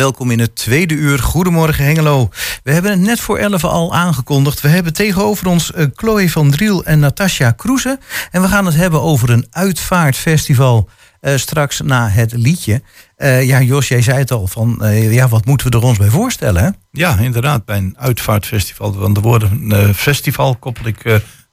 Welkom in het tweede uur. Goedemorgen Hengelo. We hebben het net voor 11 al aangekondigd. We hebben tegenover ons uh, Chloe van Driel en Natasja Kroeze. En we gaan het hebben over een uitvaartfestival. Uh, straks na het liedje. Uh, ja, Jos, jij zei het al van, ja, wat moeten we er ons bij voorstellen? Ja, inderdaad, bij een uitvaartfestival. Want de woorden festival koppel ik,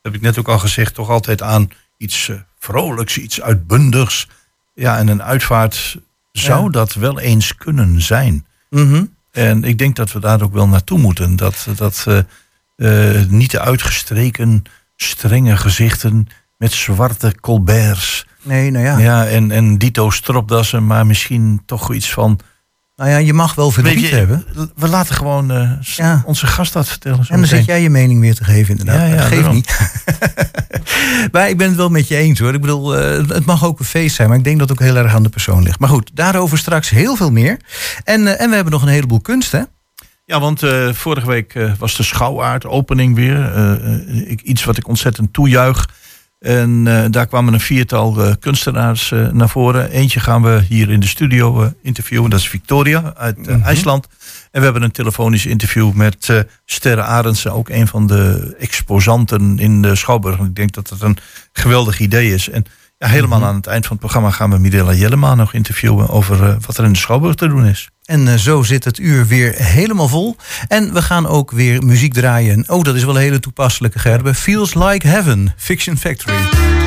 heb ik net ook al gezegd, toch altijd aan iets vrolijks, iets uitbundigs. Ja, en een uitvaart zou dat wel eens kunnen zijn. Mhm. En ik denk dat we daar ook wel naartoe moeten. Dat, dat uh, niet de uitgestreken, strenge gezichten met zwarte colberts. Nee, nou ja. Ja, en, en dito stropdassen, maar misschien toch iets van nou ja, je mag wel verdriet hebben. We laten gewoon uh, onze gast dat vertellen. En dan zit jij je mening weer te geven, inderdaad. Ja, ja, Geef niet. maar ik ben het wel met je eens hoor. Ik bedoel, uh, het mag ook een feest zijn, maar ik denk dat het ook heel erg aan de persoon ligt. Maar goed, daarover straks heel veel meer. En, uh, en we hebben nog een heleboel kunst, hè? Ja, want vorige week was de schouwaard opening weer. iets wat ik ontzettend toejuich. En uh, daar kwamen een viertal uh, kunstenaars uh, naar voren. Eentje gaan we hier in de studio interviewen. Dat is Victoria uit mm -hmm. IJsland. En we hebben een telefonisch interview met Sterre Arendsen. Ook een van de exposanten in de Schouwburg. ik denk dat dat een geweldig idee is. En ja, helemaal -hmm. aan het eind van het programma gaan we Midela Jellema nog interviewen over wat er in de Schouwburg te doen is. En uh, zo zit het uur weer helemaal vol. En we gaan ook weer muziek draaien. Oh, dat is wel een hele toepasselijke gerbe. Feels Like Heaven, Fiction Factory.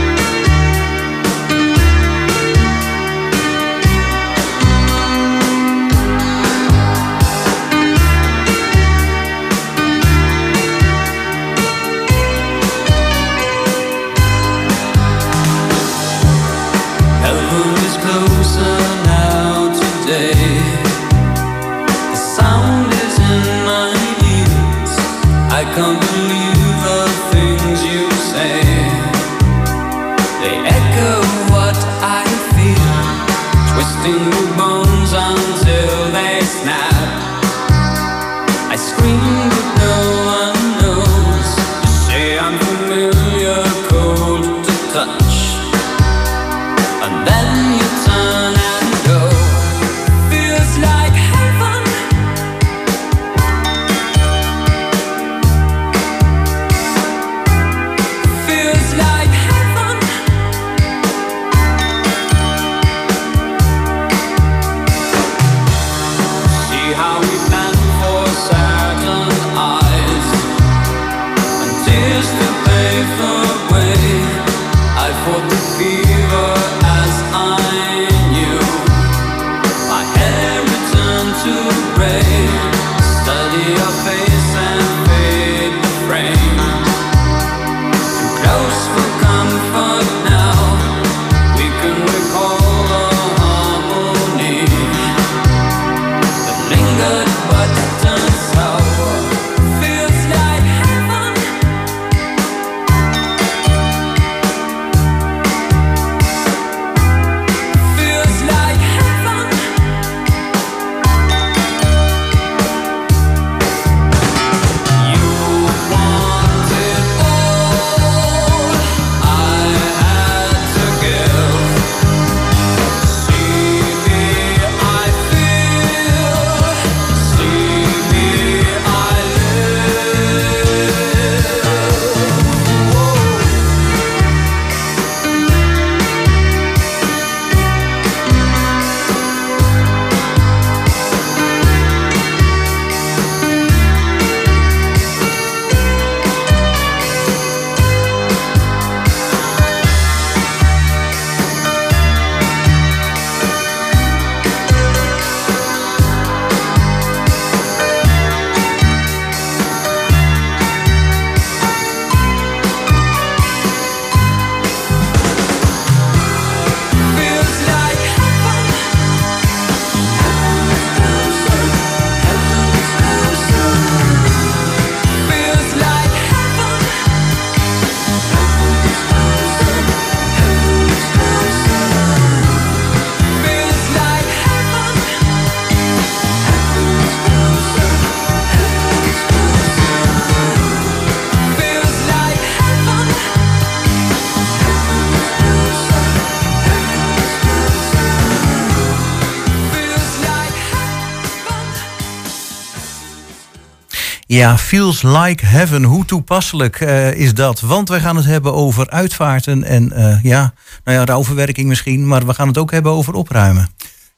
Ja, feels like heaven. Hoe toepasselijk uh, is dat? Want wij gaan het hebben over uitvaarten en uh, ja, nou ja, rouwverwerking misschien, maar we gaan het ook hebben over opruimen.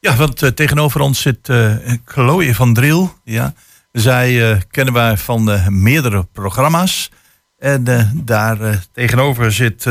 Ja, want uh, tegenover ons zit Chloe van Driel. Ja. Zij kennen wij van meerdere programma's. En daar tegenover zit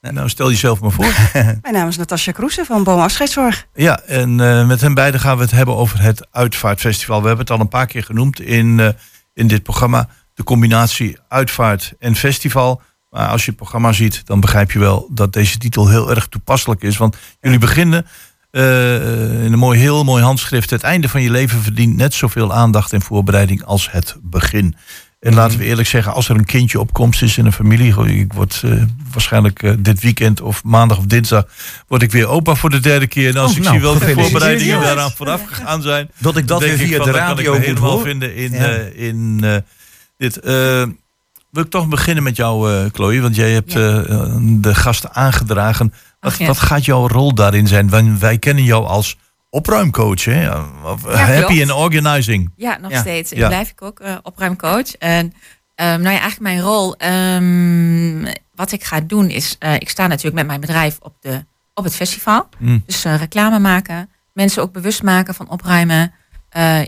nou, stel jezelf maar voor. Mijn naam is Natasja Kroesen van Boom Afscheidszorg. Ja, en uh, met hen beiden gaan we het hebben over het Uitvaartfestival. We hebben het al een paar keer genoemd in, uh, in dit programma. De combinatie uitvaart en festival. Maar als je het programma ziet, dan begrijp je wel dat deze titel heel erg toepasselijk is. Want jullie beginnen uh, in een mooi, heel mooi handschrift. Het einde van je leven verdient net zoveel aandacht en voorbereiding als het begin. En laten we eerlijk zeggen, als er een kindje op komst is in een familie, ik word uh, waarschijnlijk uh, dit weekend of maandag of dinsdag, word ik weer opa voor de derde keer. En als oh, ik nou, zie welke voorbereidingen daaraan vooraf gegaan zijn, dat ik dat weer via de radio kan ik helemaal vinden in, ja. uh, in dit. wil ik toch beginnen met jou, Chloe, want jij hebt ja. de gasten aangedragen. Wat, Ach, wat gaat jouw rol daarin zijn? Wij kennen jou als opruimcoach, hè? Of, ja, happy in organizing. Ja, nog steeds. Ik blijf ik ook uh, opruimcoach. En um, nou ja, eigenlijk mijn rol, um, wat ik ga doen is, uh, ik sta natuurlijk met mijn bedrijf op, de, op het festival. Mm. Dus uh, reclame maken, mensen ook bewust maken van opruimen.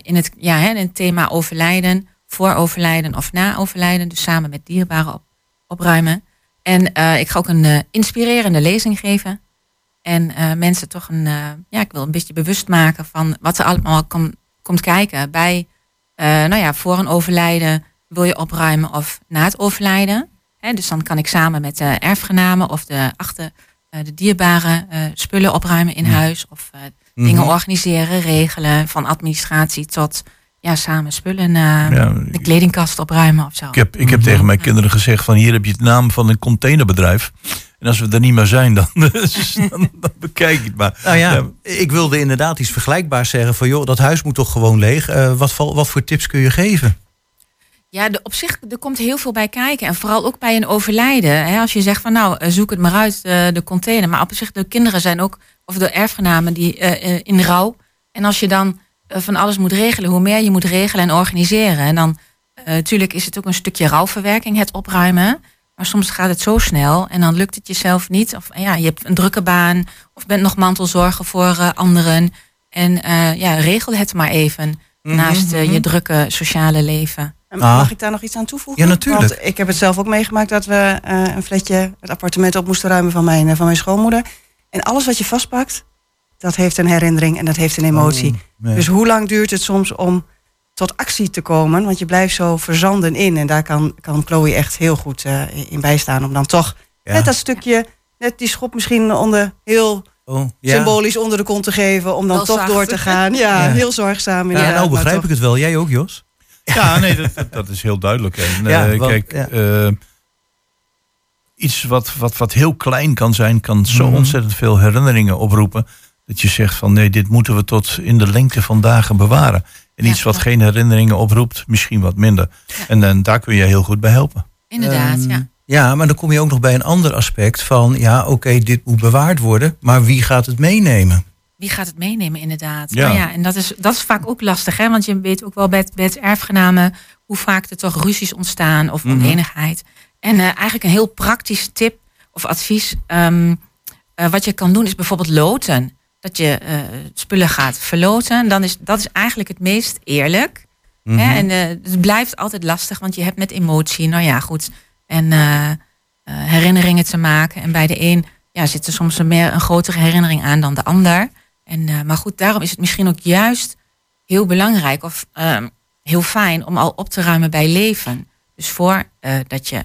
in, het, ja, hè, in het thema overlijden, voor overlijden of na overlijden. Dus samen met dierbaren op, opruimen. En ik ga ook een inspirerende lezing geven. En uh, mensen toch een, uh, ja, ik wil een beetje bewust maken van wat er allemaal kom, komt kijken bij, uh, nou ja, voor een overlijden wil je opruimen of na het overlijden. Hè, dus dan kan ik samen met de erfgenamen of de achter de dierbare spullen opruimen in huis of dingen mhm. organiseren, regelen, van administratie tot ja, samen spullen, ja, de kledingkast opruimen of zo. Ik heb, ik heb mhm. tegen mijn kinderen gezegd van hier heb je het naam van een containerbedrijf. En als we er niet meer zijn, dan, dan, bekijk ik het maar. Nou ja, ik wilde inderdaad iets vergelijkbaars zeggen. Van joh, dat huis moet toch gewoon leeg. Uh, wat, wat voor tips kun je geven? Ja, de, op zich, er komt heel veel bij kijken. En vooral ook bij een overlijden. Hè, als je zegt van nou, eh, zoek het maar uit, uh, de container. Maar op zich, de kinderen zijn ook, of de erfgenamen, die uh, in rouw. En als je dan van alles moet regelen, hoe meer je moet regelen en organiseren. En dan, natuurlijk is het ook een stukje rouwverwerking, het opruimen. Maar soms gaat het zo snel en dan lukt het jezelf niet. Of ja, je hebt een drukke baan of bent nog mantelzorger voor uh, anderen. En uh, ja, regel het maar even mhm, naast uh, je mhm. drukke sociale leven. Ah. Mag ik daar nog iets aan toevoegen? Ja, natuurlijk. Want ik heb het zelf ook meegemaakt dat we een flatje, het appartement op moesten ruimen van mijn, van mijn schoonmoeder. En alles wat je vastpakt, dat heeft een herinnering en dat heeft een emotie. Oh, dus hoe lang duurt het soms om tot actie te komen. Want je blijft zo verzanden in. En daar kan, kan Chloe echt heel goed uh, in bijstaan. Om dan toch net dat stukje, net die schop misschien onder heel oh, ja. symbolisch onder de kont te geven. Om dan toch door te gaan. Ja, heel zorgzaam. Ja, nou begrijp ik het wel. Jij ook, Jos? Ja, nee, dat, dat is heel duidelijk. En, uh, kijk, uh, iets wat, wat, wat heel klein kan zijn, kan zo mhm. ontzettend veel herinneringen oproepen. Dat je zegt van nee, dit moeten we tot in de lengte van dagen bewaren. En iets wat geen herinneringen oproept, misschien wat minder. En, en daar kun je heel goed bij helpen. Inderdaad, um, ja. Ja, maar dan kom je ook nog bij een ander aspect van, ja, oké, dit moet bewaard worden, maar wie gaat het meenemen? Wie gaat het meenemen, inderdaad? Ja. Nou ja, en dat is, dat is vaak ook lastig, hè? want je weet ook wel bij, bij het erfgenamen hoe vaak er toch ruzies ontstaan of mhm. oneenigheid. En uh, eigenlijk een heel praktische tip of advies, um, uh, wat je kan doen, is bijvoorbeeld loten dat je uh, spullen gaat verloten. Dan is dat is eigenlijk het meest eerlijk. hè? Mhm. En uh, het blijft altijd lastig, want je hebt met emotie, nou ja, goed. En uh, herinneringen te maken. En bij de een ja, zit er soms een meer een grotere herinnering aan dan de ander. En, maar goed, daarom is het misschien ook juist heel belangrijk of ehm, heel fijn om al op te ruimen bij leven. Dus voor dat je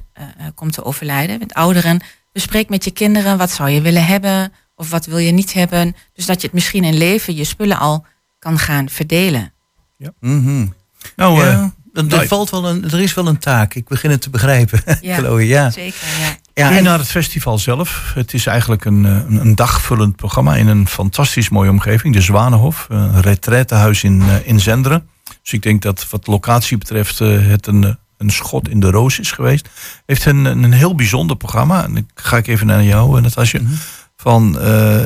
komt te overlijden met ouderen, bespreek met je kinderen wat zou je willen hebben of wat wil je niet hebben. Dus dat je het misschien in leven, je spullen al kan gaan verdelen. Ja. Mm Nou, ja. Uh, er, valt wel een, er is wel een taak. Ik begin het te begrijpen, ja, Chloe. Ja, zeker. Ja. Ja, en naar het festival zelf. Het is eigenlijk een, eh, een, een, dagvullend programma in een fantastisch mooie omgeving. De Zwanenhof, een retraitehuis in, uh, in Zenderen. Dus ik denk dat wat locatie betreft het een, een schot in de roos is geweest. Heeft een, een heel bijzonder programma. En ik ga ik even naar jou, Natasja. Mm van,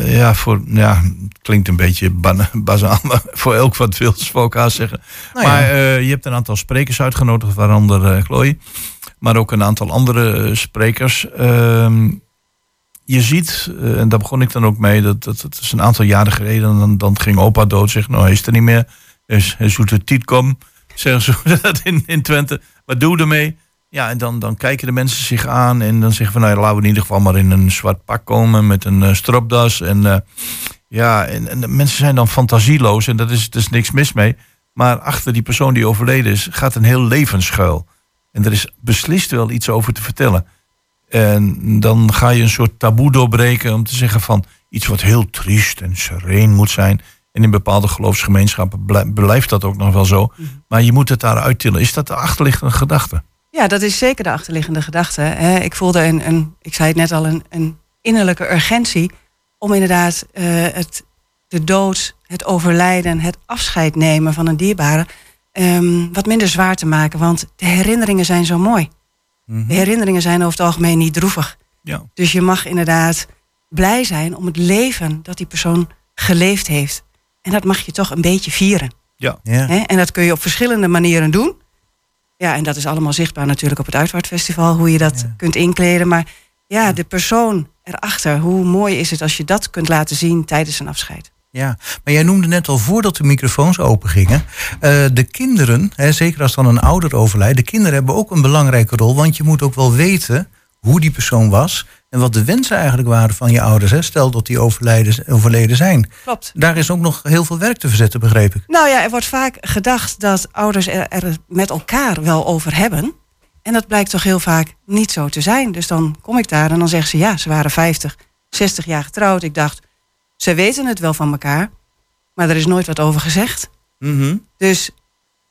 ja, voor, ja, het klinkt een beetje bazaal, maar voor elk wat wil, elkaar zeggen. Nou maar je hebt een aantal sprekers uitgenodigd, waaronder Chloe, maar ook een aantal andere sprekers. Ehm, je ziet, en daar begon ik dan ook mee, dat, dat, dat is een aantal jaren geleden, dan, dan ging opa dood, zegt, nou, hij is er niet meer, hij is, hij zoet het kom zeggen ze dat in, in Twente. Wat doe ermee? Ja, en dan, dan kijken de mensen zich aan en dan zeggen van nou, laten we in ieder geval maar in een zwart pak komen met een uh, stropdas. En uh, ja, en, en, de mensen zijn dan fantasieloos en dat is, is niks mis mee. Maar achter die persoon die overleden is, gaat een heel leven schuil. En er is beslist wel iets over te vertellen. En dan ga je een soort taboe doorbreken om te zeggen van iets wat heel triest en sereen moet zijn. En in bepaalde geloofsgemeenschappen blijft dat ook nog wel zo. Mhm. Maar je moet het daar uittillen. Is dat de achterliggende gedachte? Ja, dat is zeker de achterliggende gedachte. Ik voelde een, een ik zei het net al, een, een innerlijke urgentie om inderdaad uh, het, de dood, het overlijden, het afscheid nemen van een dierbare um, wat minder zwaar te maken. Want de herinneringen zijn zo mooi. Mhm. De herinneringen zijn over het algemeen niet droevig. Ja. Dus je mag inderdaad blij zijn om het leven dat die persoon geleefd heeft. En dat mag je toch een beetje vieren. Ja. ja. En dat kun je op verschillende manieren doen. Ja, en dat is allemaal zichtbaar natuurlijk op het Uitvaartfestival, hoe je dat kunt inkleden. Maar ja, de persoon erachter, hoe mooi is het als je dat kunt laten zien tijdens een afscheid. Ja, maar jij noemde net al voordat de microfoons open gingen. Uh, de kinderen, hè, zeker als dan een ouder overlijdt, de kinderen hebben ook een belangrijke rol. Want je moet ook wel weten hoe die persoon was. En wat de wensen eigenlijk waren van je ouders. Hè? Stel dat die overleden zijn. Klopt. Daar is ook nog heel veel werk te verzetten, begreep ik. Nou ja, er wordt vaak gedacht dat ouders er, er met elkaar wel over hebben. En dat blijkt toch heel vaak niet zo te zijn. Dus dan kom ik daar en dan zeggen ze ja, ze waren 50, 60 jaar getrouwd. Ik dacht, ze weten het wel van elkaar, maar er is nooit wat over gezegd. Mm Dus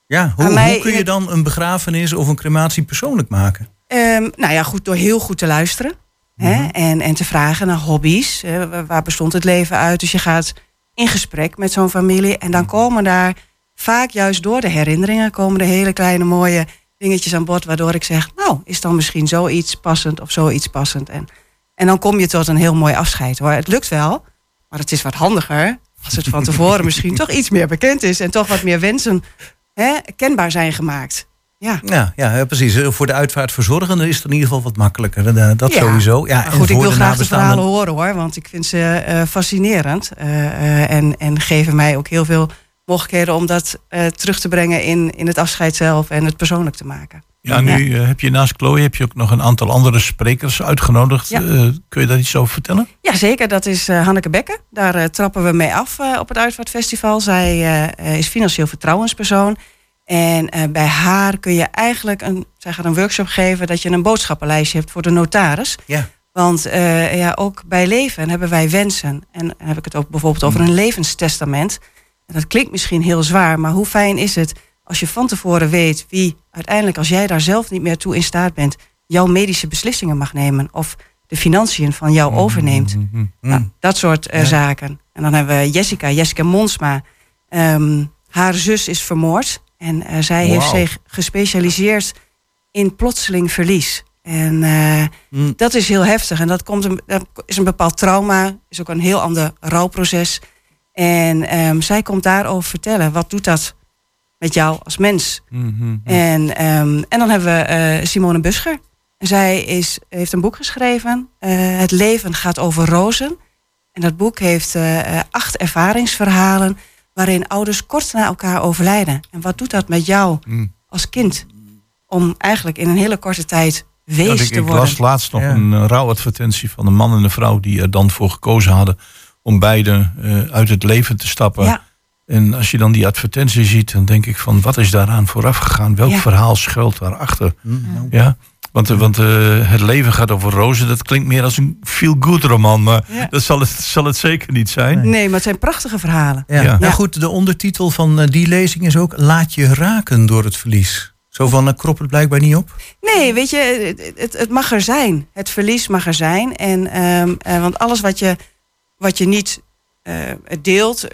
ja, hoe, hoe kun je dan een begrafenis of een crematie persoonlijk maken? Um, nou ja, goed, door heel goed te luisteren. Hè, mhm. en, en te vragen naar hobby's. waar bestond het leven uit? Dus je gaat in gesprek met zo'n familie. En dan mhm. komen daar vaak juist door de herinneringen... komen er hele kleine mooie dingetjes aan bod... waardoor ik zeg, nou, is dan misschien zoiets passend of zoiets passend. En, en dan kom je tot een heel mooi afscheid. hoor. Het lukt wel, maar het is wat handiger... als het van tevoren misschien toch iets meer bekend is... en toch wat meer wensen hè, kenbaar zijn gemaakt. Ja. Ja, ja, precies. Voor de uitvaartverzorgenden is het in ieder geval wat makkelijker. Dat sowieso. Ja, goed, ik wil graag de verhalen horen hoor, want ik vind ze uh, fascinerend. Uh, en, en geven mij ook heel veel mogelijkheden om dat uh, terug te brengen in, in het afscheid zelf en het persoonlijk te maken. Ja, nu heb je naast Chloe heb je ook nog een aantal andere sprekers uitgenodigd. kun je daar iets over vertellen? Ja, zeker. Dat is Hanneke Bekke. Daar trappen we mee af op het Uitvaartfestival. Zij is financieel vertrouwenspersoon. En uh, bij haar kun je eigenlijk een, zij gaat een workshop geven dat je een boodschappenlijstje hebt voor de notaris. Ja. Want uh, ja, ook bij leven hebben wij wensen. En dan heb ik het ook bijvoorbeeld over een levenstestament. En dat klinkt misschien heel zwaar, maar hoe fijn is het als je van tevoren weet wie uiteindelijk, als jij daar zelf niet meer toe in staat bent, jouw medische beslissingen mag nemen of de financiën van jou mm-hmm. overneemt. Mm-hmm. Nou, dat soort uh, zaken. En dan hebben we Jessica, Jessica Monsma. Um, haar zus is vermoord. En uh, zij heeft zich gespecialiseerd in plotseling verlies. En uh, mm. dat is heel heftig. En dat, komt een, dat is een bepaald trauma. Is ook een heel ander rouwproces. En um, zij komt daarover vertellen. Wat doet dat met jou als mens? Mm -hmm. en, um, en dan hebben we uh, Simone Buscher. Zij is, heeft een boek geschreven. het leven gaat over rozen. En dat boek heeft acht ervaringsverhalen waarin ouders kort na elkaar overlijden. En wat doet dat met jou mm. als kind? Om eigenlijk in een hele korte tijd wees te worden. Ik las laatst nog een uh, rouwadvertentie van een man en een vrouw die er dan voor gekozen hadden om beide uh, uit het leven te stappen. Ja. En als je dan die advertentie ziet, dan denk ik van wat is daaraan vooraf gegaan? Welk verhaal schuilt daarachter? Mm. Ja. Want, want uh, het leven gaat over rozen. Dat klinkt meer als een feel-good roman. Maar dat zal het, zal het zeker niet zijn. Nee, maar het zijn prachtige verhalen. Ja. ja. Nou goed, de ondertitel van uh, die lezing is ook... Laat je raken door het verlies. Zo van, uh, krop het blijkbaar niet op? Nee, weet je, het, het mag er zijn. Het verlies mag er zijn. En, um, want alles wat je, wat je niet deelt,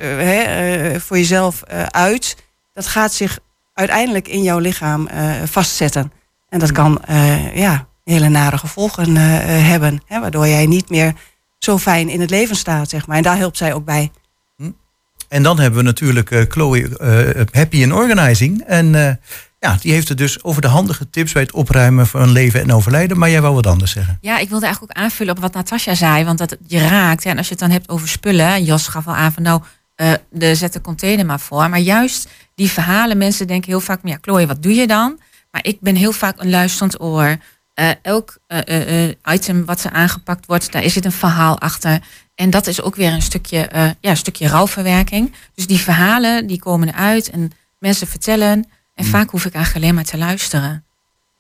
voor jezelf uit... dat gaat zich uiteindelijk in jouw lichaam vastzetten. En dat kan uh, ja, hele nare gevolgen uh, hebben. Hè, waardoor jij niet meer zo fijn in het leven staat, zeg maar. En daar helpt zij ook bij. Hm. En dan hebben we natuurlijk uh, Chloe uh, Happy in Organizing. En uh, ja, die heeft het dus over de handige tips bij het opruimen van leven en overlijden. Maar jij wou wat anders zeggen. Ja, ik wilde eigenlijk ook aanvullen op wat Natasja zei. Want dat je raakt. En als je het dan hebt over spullen. Jos gaf al aan van nou, de, zet de container maar voor. Maar juist die verhalen, mensen denken heel vaak, ja, Chloe, wat doe je dan? Maar ik ben heel vaak een luisterend oor. Uh, elk uh, uh, item wat ze aangepakt wordt, daar zit een verhaal achter. En dat is ook weer een stukje, ja, een stukje rouwverwerking. Dus die verhalen die komen eruit en mensen vertellen. En mm. vaak hoef ik eigenlijk alleen maar te luisteren.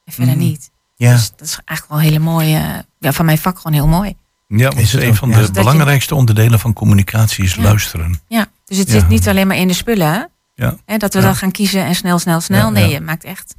En verder mm. niet. Ja. Dus dat is eigenlijk wel hele mooie, ja, van mijn vak gewoon heel mooi. Ja, want is het een van de belangrijkste onderdelen van communicatie is luisteren. Ja, dus het zit niet alleen maar in de spullen. Ja. Hè, dat we dan gaan kiezen en snel, snel, snel. nee, je maakt echt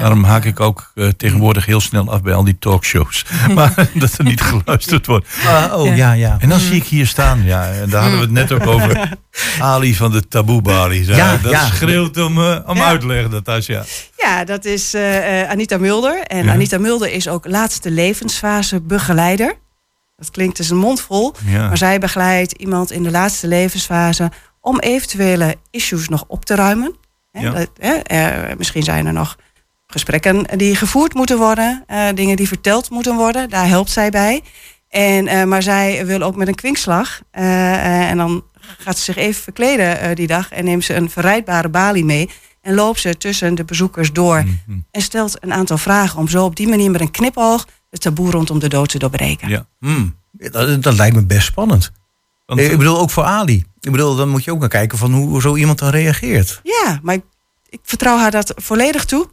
Daarom haak ik ook uh, tegenwoordig heel snel af bij al die talkshows. maar dat er niet geluisterd wordt. Uh, oh, ja. ja, En dan zie ik hier staan, ja, en daar hadden we het net ook over. Ali van de Taboe Bali. Ja, dat schreeuwt om, uh, om ja. uitleg, Natasja. Ja, dat is uh, Anita Mulder. En Anita Mulder is ook laatste levensfase begeleider. Dat klinkt als een mond vol. Maar zij begeleidt iemand in de laatste levensfase om eventuele issues nog op te ruimen. Hè, dat, misschien zijn er nog gesprekken die gevoerd moeten worden, uh, dingen die verteld moeten worden. Daar helpt zij bij. En, uh, maar zij wil ook met een kwinkslag. Uh, en dan gaat ze zich even verkleden die dag en neemt ze een verrijdbare balie mee. En loopt ze tussen de bezoekers door. Mhm. En stelt een aantal vragen om zo op die manier met een knipoog het taboe rondom de dood te doorbreken. Ja. Hmm. Dat, dat, lijkt me best spannend. Want, ik bedoel, ook voor Ali. Ik bedoel, dan moet je ook naar kijken van hoe zo iemand dan reageert. Ja, maar ik, ik vertrouw haar dat volledig toe.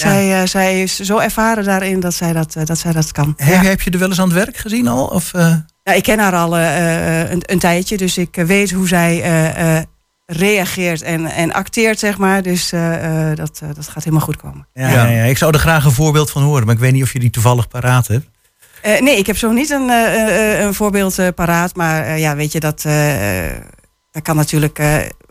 Zij, uh, zij is zo ervaren daarin dat zij dat, uh, dat, zij dat kan. He, ja. Heb je er wel eens aan het werk gezien al? Of, uh... ja, ik ken haar al een, een, tijdje, dus ik weet hoe zij reageert en, en acteert, zeg maar. Dus dat, dat gaat helemaal goed komen. Ja, ja. ja, ik zou er graag een voorbeeld van horen, maar ik weet niet of je die toevallig paraat hebt. nee, ik heb zo niet een, een voorbeeld paraat, maar ja, weet je, dat, dat kan natuurlijk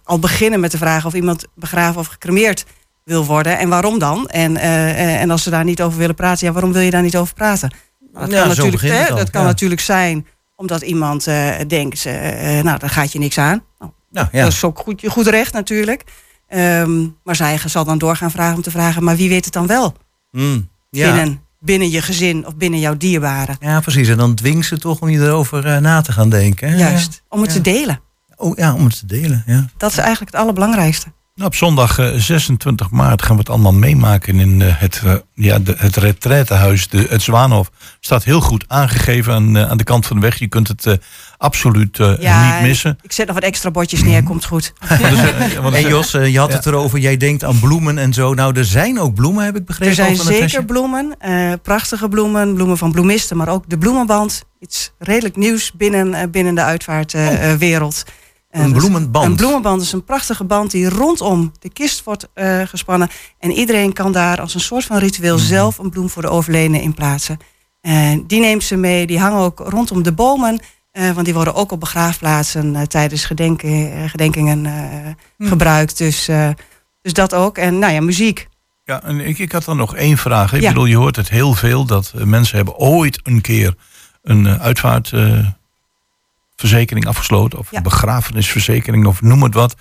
al beginnen met de vraag of iemand begraven of gecremeerd wil worden. En waarom dan? En, uh, en als ze daar niet over willen praten, ja, waarom wil je daar niet over praten? Dat kan, natuurlijk, hè, dat kan natuurlijk zijn omdat iemand uh, denkt, uh, nou, daar gaat je niks aan. Nou, nou, ja. Dat is ook goed, goed recht natuurlijk. Um, maar zij zal dan doorgaan vragen om te vragen, maar wie weet het dan wel? Mm, ja. binnen, binnen je gezin of binnen jouw dierbaren. Ja, precies. En dan dwingt ze toch om je erover na te gaan denken. Juist, om het te delen. Oh ja, om het te delen. Ja. Dat is eigenlijk het allerbelangrijkste. Nou, op zondag 26 eh, maart gaan we het allemaal meemaken in uh, het, uh, ja, het retraitehuis, de, het Zwaanhof. Staat heel goed aangegeven aan, aan de kant van de weg. Je kunt het absoluut niet missen. Ik zet nog wat extra bordjes neer, komt goed. en Jos, je had het erover, jij denkt aan bloemen en zo. Nou, er zijn ook bloemen, heb ik begrepen. Er zijn zeker bloemen, prachtige bloemen, bloemen van bloemisten, maar ook de bloemenband. Iets redelijk nieuws binnen, binnen de uitvaartwereld. Oh. Een bloemenband. Een bloemenband is een prachtige band die rondom de kist wordt uh, gespannen. En iedereen kan daar als een soort van ritueel mhm. zelf een bloem voor de overledene in plaatsen. En die neemt ze mee, die hangen ook rondom de bomen. Uh, want die worden ook op begraafplaatsen uh, tijdens gedenken, gedenkingen mhm. gebruikt. Dus, dus dat ook. En nou ja, muziek. Ja, en ik, ik had dan nog één vraag. Ik bedoel, je hoort het heel veel dat mensen hebben ooit een keer een uitvaart verzekering afgesloten. Of een begrafenisverzekering of noem het wat.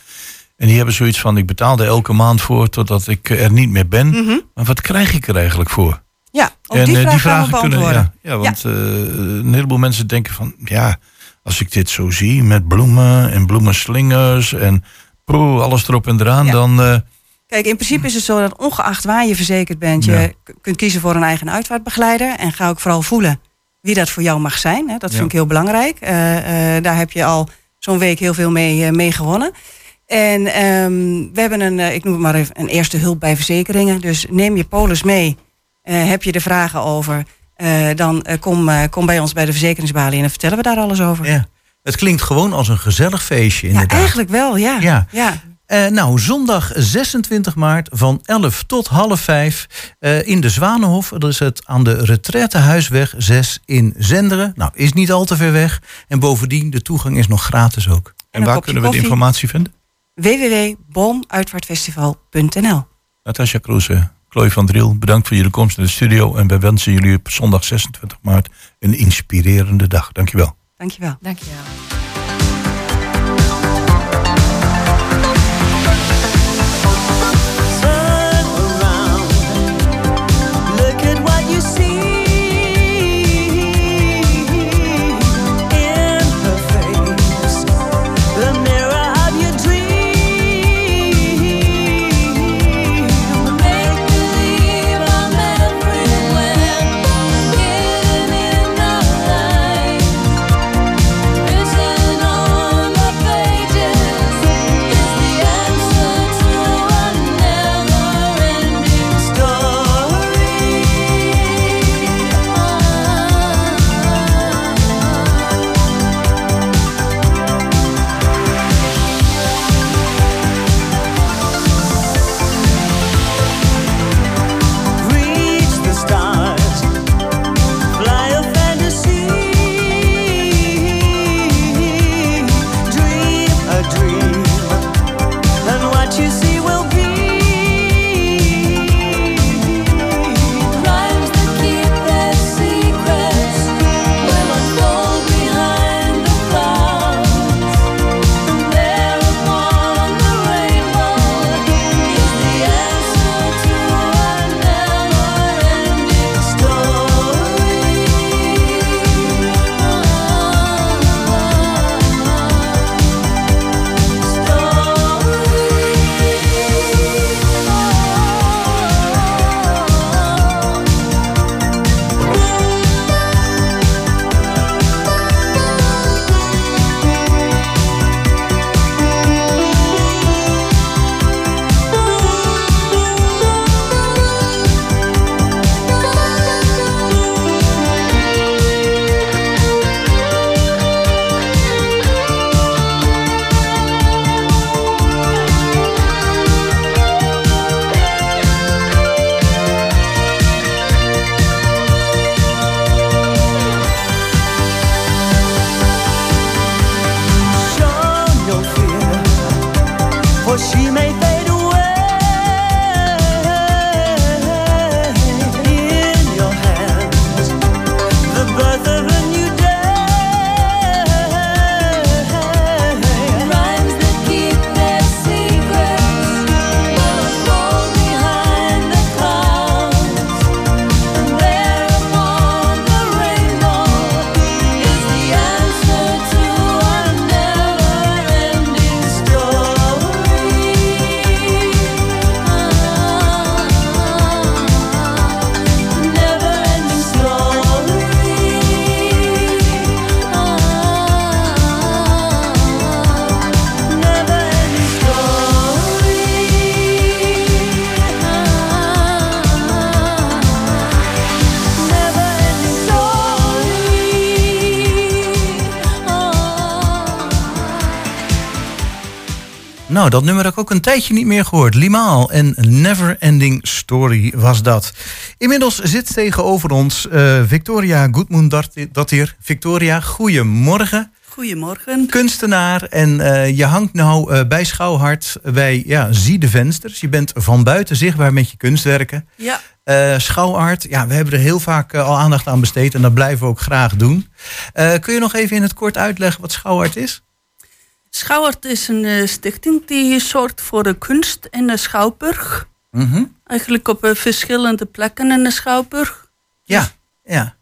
En die hebben zoiets van, ik betaalde elke maand voor totdat ik er niet meer ben. Mhm. Maar wat krijg ik er eigenlijk voor? Ja, en die, uh, die vragen kunnen. Ja, ja want ja. Uh, een heleboel mensen denken van, ja, als ik dit zo zie met bloemen en bloemenslingers en pro, alles erop en eraan, dan. Uh, Kijk, in principe is het zo dat ongeacht waar je verzekerd bent, je kunt kiezen voor een eigen uitvaartbegeleider. En ga ook vooral voelen wie dat voor jou mag zijn. Hè. Dat vind ik heel belangrijk. Eh, eh, daar heb je al zo'n week heel veel mee, uh, mee gewonnen. En um, we hebben een, ik noem het maar even, een eerste hulp bij verzekeringen. Dus neem je polis mee. heb je er vragen over? dan kom, kom bij ons bij de verzekeringsbalie en dan vertellen we daar alles over. Ja. Het klinkt gewoon als een gezellig feestje. Inderdaad. Ja, eigenlijk wel, ja. ja. ja. Uh, nou, zondag 26 maart van 11 tot half 5 uh, in de Zwanenhof. Dat is het aan de Retraitehuisweg 6 in Zenderen. Nou, is niet al te ver weg. En bovendien, de toegang is nog gratis ook. En, waar kunnen we de informatie vinden? www.boomuitvaartfestival.nl Natasja Kroese, Chloe van Driel, bedankt voor jullie komst in de studio. En wij wensen jullie op zondag 26 maart een inspirerende dag. Dankjewel. Dankjewel. Dankjewel. Nou, dat nummer heb ik ook een tijdje niet meer gehoord. Limaal en Never Ending Story was dat. Inmiddels zit tegenover ons uh, Victoria dat hier. Victoria, goedemorgen. Goedemorgen. Kunstenaar en uh, je hangt nou uh, bij Schouwhart bij ja, Zie de Vensters. Je bent van buiten zichtbaar met je kunstwerken. Ja. Uh, Schouwart, ja, we hebben er heel vaak al aandacht aan besteed en dat blijven we ook graag doen. kun je nog even in het kort uitleggen wat Schouwart is? Schouwart is een uh, stichting die zorgt voor de kunst in de Schouwburg. Mm Eigenlijk op uh, verschillende plekken in de Schouwburg. Ja, ja.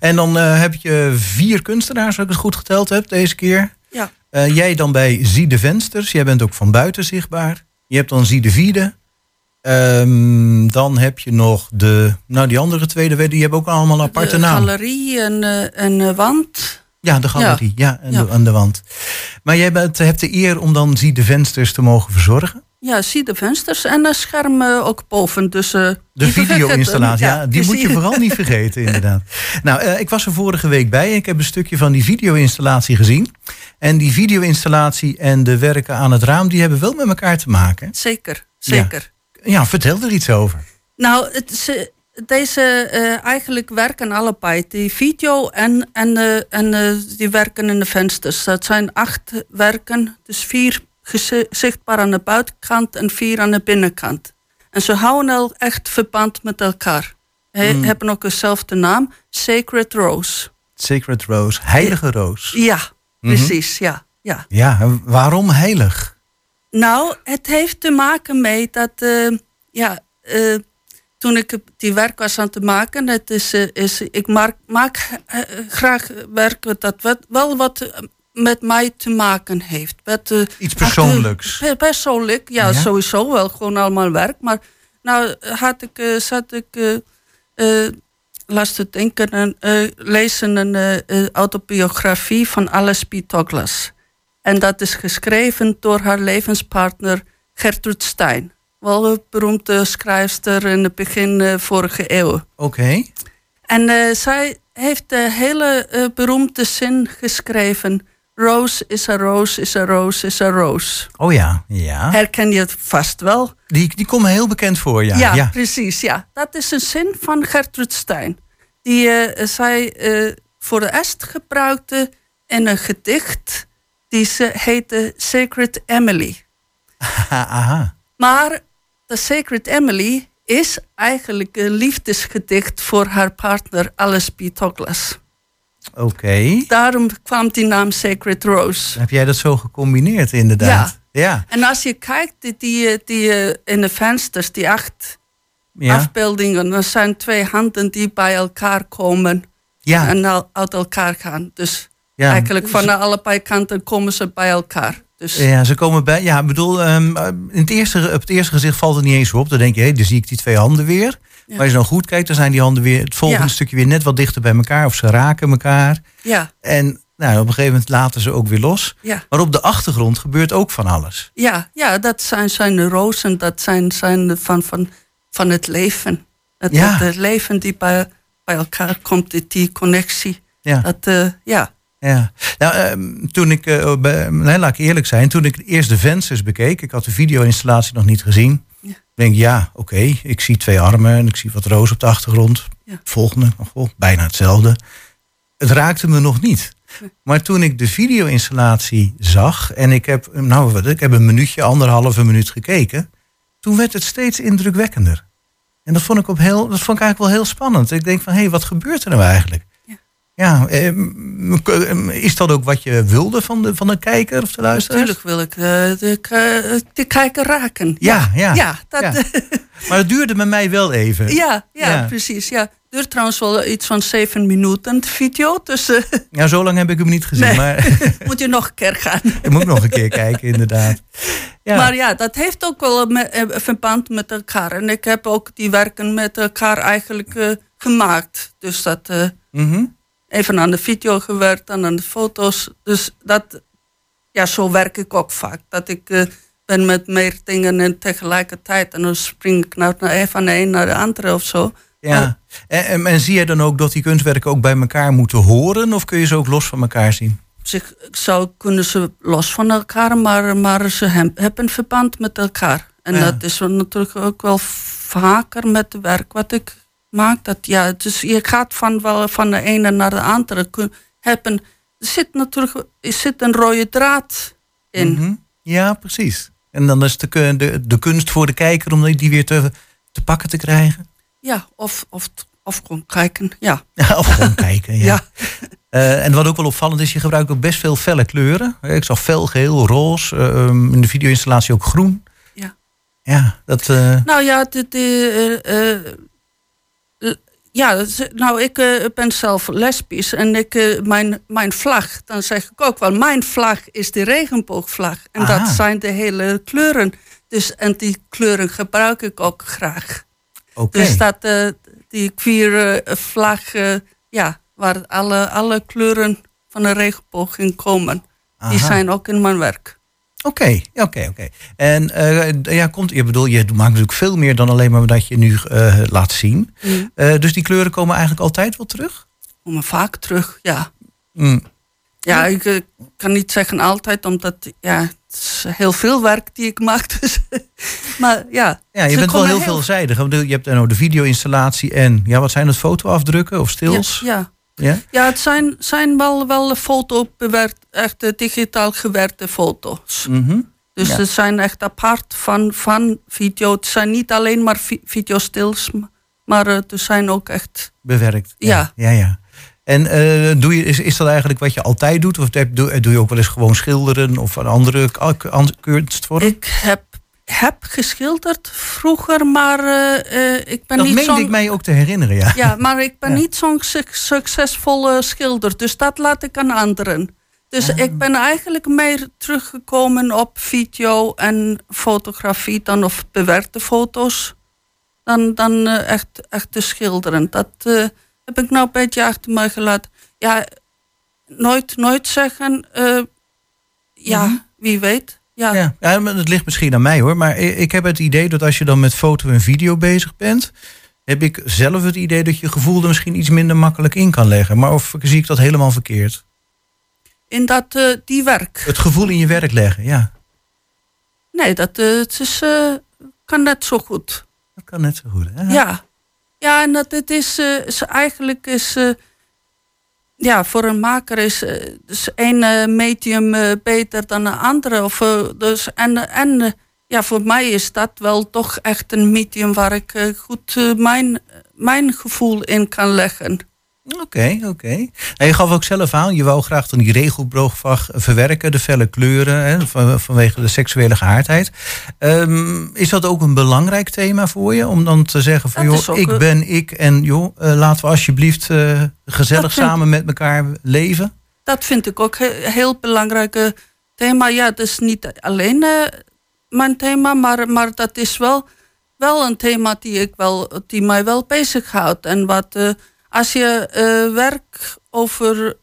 En dan uh, heb je vier kunstenaars, als ik het goed geteld heb, deze keer. Ja. jij dan bij Zie de Vensters. Jij bent ook van buiten zichtbaar. Je hebt dan Zie de Vierde. Um, dan heb je nog de, nou die andere tweede, die hebben ook allemaal een aparte naam. De galerie en, en wand. Ja, de galerie. Ja, en De, aan de wand. Maar jij bent, hebt de eer om dan zie de vensters te mogen verzorgen? Ja, zie de vensters en een scherm ook boven. Dus, uh, de video-installatie, ja, die moet je vooral niet vergeten, inderdaad. Nou, uh, ik was er vorige week bij. Ik heb een stukje van die video-installatie gezien. En die video-installatie en de werken aan het raam, die hebben wel met elkaar te maken. Zeker, zeker. Ja, ja vertel er iets over. Nou, het, deze uh, eigenlijk werken allebei. Die video en, en, uh, en uh, die werken in de vensters. Dat zijn acht werken, dus vier zichtbaar aan de buitenkant en vier aan de binnenkant. En ze houden al echt verband met elkaar. Ze mm. hebben ook dezelfde naam, Sacred Rose. Sacred Rose, heilige roos. Ja, mhm. precies, ja, ja. Ja, waarom heilig? Nou, het heeft te maken met dat, ja, toen ik die werk was aan te maken, het is, uh, is, ik maak, maak graag werk dat wel wat met mij te maken heeft. Met, Iets persoonlijks. persoonlijk, ja, ja, sowieso wel gewoon allemaal werk. Maar nou had ik, zat ik las te denken en lezen een autobiografie van Alice P. Douglas. En dat is geschreven door haar levenspartner Gertrude Stein. Wel een beroemde schrijfster in het begin uh, vorige eeuw. Oké. En uh, zij heeft de hele beroemde zin geschreven. Rose is a rose, is a rose, is a rose. Oh ja, ja. Herken je het vast wel? Die, die komt heel bekend voor, ja. Ja, ja. precies, ja. Dat is een zin van Gertrude Stein. Die zij voor de est gebruikte in een gedicht die ze heette Sacred Emily. Aha. Maar de Sacred Emily is eigenlijk een liefdesgedicht voor haar partner Alice P. Douglas. Oké. Daarom kwam die naam Sacred Rose. Heb jij dat zo gecombineerd, inderdaad? Ja. ja. En als je kijkt die, die, die eh, in de vensters, die acht ja. afbeeldingen, dan zijn twee handen die bij elkaar komen ja. en uit elkaar gaan. Dus. Eigenlijk van allebei kanten komen ze bij elkaar. Dus... Ja, ze komen bij. Ja, ik bedoel, um, in het eerste, op het eerste gezicht valt het niet eens op. Dan denk je, hé, dan zie ik die twee handen weer. Maar als je dan goed kijkt, dan zijn die handen weer het volgende stukje weer net wat dichter bij elkaar. Of ze raken elkaar. Ja. En nou, op een gegeven moment laten ze ook weer los. Ja. Maar op de achtergrond gebeurt ook van alles. Ja, ja dat zijn, zijn de rozen. Dat zijn, zijn van, van, van het leven. Het, ja. het, leven die bij, bij elkaar komt, die, die connectie. Ja. Dat, uh, ja. Ja, nou, ehm, toen ik, uh, nee, laat ik eerlijk zijn, toen ik eerst de vensters bekeek, ik had de video-installatie nog niet gezien. Ja. denk ja, oké, ik zie twee armen en ik zie wat roos op de achtergrond. Ja. Volgende, oh, bijna hetzelfde. Het raakte me nog niet. Maar toen ik de video-installatie zag en ik heb, nou, ik heb een minuutje, anderhalve minuut gekeken, toen werd het steeds indrukwekkender. En dat vond ik, op heel, dat vond ik eigenlijk wel heel spannend. Ik denk van, hé, hey, wat gebeurt er nou eigenlijk? Ja, ehm, is dat ook wat je wilde van de, van de kijker of de luisteraar? Natuurlijk wil ik uh, de, de kijker raken. Ja, ja. ja, dat, maar het duurde met mij wel even. Ja, ja, precies. Ja. Het duurt trouwens wel iets van zeven minuten, de video. Dus, uh, ja, zo lang heb ik hem niet gezien. Nee. Maar... moet je nog een keer gaan. ik moet nog een keer kijken, inderdaad. Ja. Maar ja, dat heeft ook wel een verband met elkaar. En ik heb ook die werken met elkaar eigenlijk uh, gemaakt. Dus dat... Mm even aan de video gewerkt en aan de foto's. Dus dat, ja, zo werk ik ook vaak. Dat ik uh, ben met meer dingen en tegelijkertijd. En dan spring ik nou van de een naar de andere of zo. Ja. En, en, zie je dan ook dat die kunstwerken ook bij elkaar moeten horen? Of kun je ze ook los van elkaar zien? Zich, zou kunnen ze los van elkaar, maar, maar ze hebben verband met elkaar. En dat is natuurlijk ook wel vaker met het werk wat ik maakt dat, ja, dus je gaat van, wel van de ene naar de andere hebben. Er zit natuurlijk er zit een rode draad in. Mhm. Ja, precies. En dan is de, de, de kunst voor de kijker om die weer te, te pakken te krijgen. Ja, of, of, of gewoon kijken, ja. of gewoon kijken, ja. ja. Uh, en wat ook wel opvallend is, je gebruikt ook best veel felle kleuren. Ik zag fel, geel, roze, uh, in de video-installatie ook groen. Ja. Ja, dat... Uh... Nou ja, de, de, ja, nou, ik uh, ben zelf lesbisch en ik, uh, mijn, mijn vlag, dan zeg ik ook wel, mijn vlag is de regenboogvlag. En dat zijn de hele kleuren. Dus, en die kleuren gebruik ik ook graag. Okay. Dus dat, uh, die queer vlag, ja, waar alle, alle kleuren van de regenboog in komen, die zijn ook in mijn werk. Oké, oké, oké. En uh, ja, komt, je bedoel, je maakt natuurlijk veel meer dan alleen maar dat je nu uh, laat zien. Mm. Uh, dus die kleuren komen eigenlijk altijd wel terug? Komen vaak terug, ja. Mm. Ja, ik kan niet zeggen altijd, omdat ja, het is heel veel werk die ik maak. Dus, maar ja. Ja, je bent wel heel, veelzijdig. Je hebt nou de video-installatie en ja, wat zijn het fotoafdrukken of stils? Ja, ja. Ja, ja het zijn, zijn wel, wel foto bewerkt, echt digitaal gewerkte foto's. Mm Dus ja. ze zijn echt apart van, van video. Het zijn niet alleen maar videostils, maar uh, er zijn ook echt... Bewerkt. Ja. Ja, ja. En uh, doe je, is, is dat eigenlijk wat je altijd doet? Of doe, doe je ook wel eens gewoon schilderen of een andere kunstvorm? Ik heb, heb geschilderd vroeger, maar uh, ik ben dat niet zo'n... Dat ik mij ook te herinneren, ja. Ja, maar ik ben niet zo'n succesvolle schilder. Dus dat laat ik aan anderen. Dus ah. ik ben eigenlijk meer teruggekomen op video en fotografie dan of bewerkte foto's. Dan, dan echt, echt te schilderen. Dat heb ik nou een beetje achter mij gelaten. Ja, nooit, nooit zeggen. Ja, mhm. wie weet. Ja. Ja, ja, het ligt misschien aan mij hoor. Maar ik heb het idee dat als je dan met foto en video bezig bent, heb ik zelf het idee dat je gevoel er misschien iets minder makkelijk in kan leggen. Maar of zie ik dat helemaal verkeerd? In dat, uh, die werk. Het gevoel in je werk leggen, ja. Nee, dat uh, het is, kan net zo goed. Dat kan net zo goed, hè? Ja. Ja, en dat het is, is eigenlijk is, ja, voor een maker is, uh, is één medium beter dan een andere. Of, dus, en, en ja, voor mij is dat wel toch echt een medium waar ik goed mijn, mijn gevoel in kan leggen. Oké, oké. En je gaf ook zelf aan, je wou graag dan die regelbroogvag verwerken, de felle kleuren, hè, vanwege de seksuele gehaardheid. Um, is dat ook een belangrijk thema voor je? Om dan te zeggen van joh, ik ben ik en joh, uh, laten we alsjeblieft uh, gezellig samen met elkaar leven? Dat vind ik ook een heel belangrijk thema. Ja, het is niet alleen uh, mijn thema, maar, maar dat is wel, wel een thema die, ik wel, die mij wel bezighoudt. En wat als je uh, werk over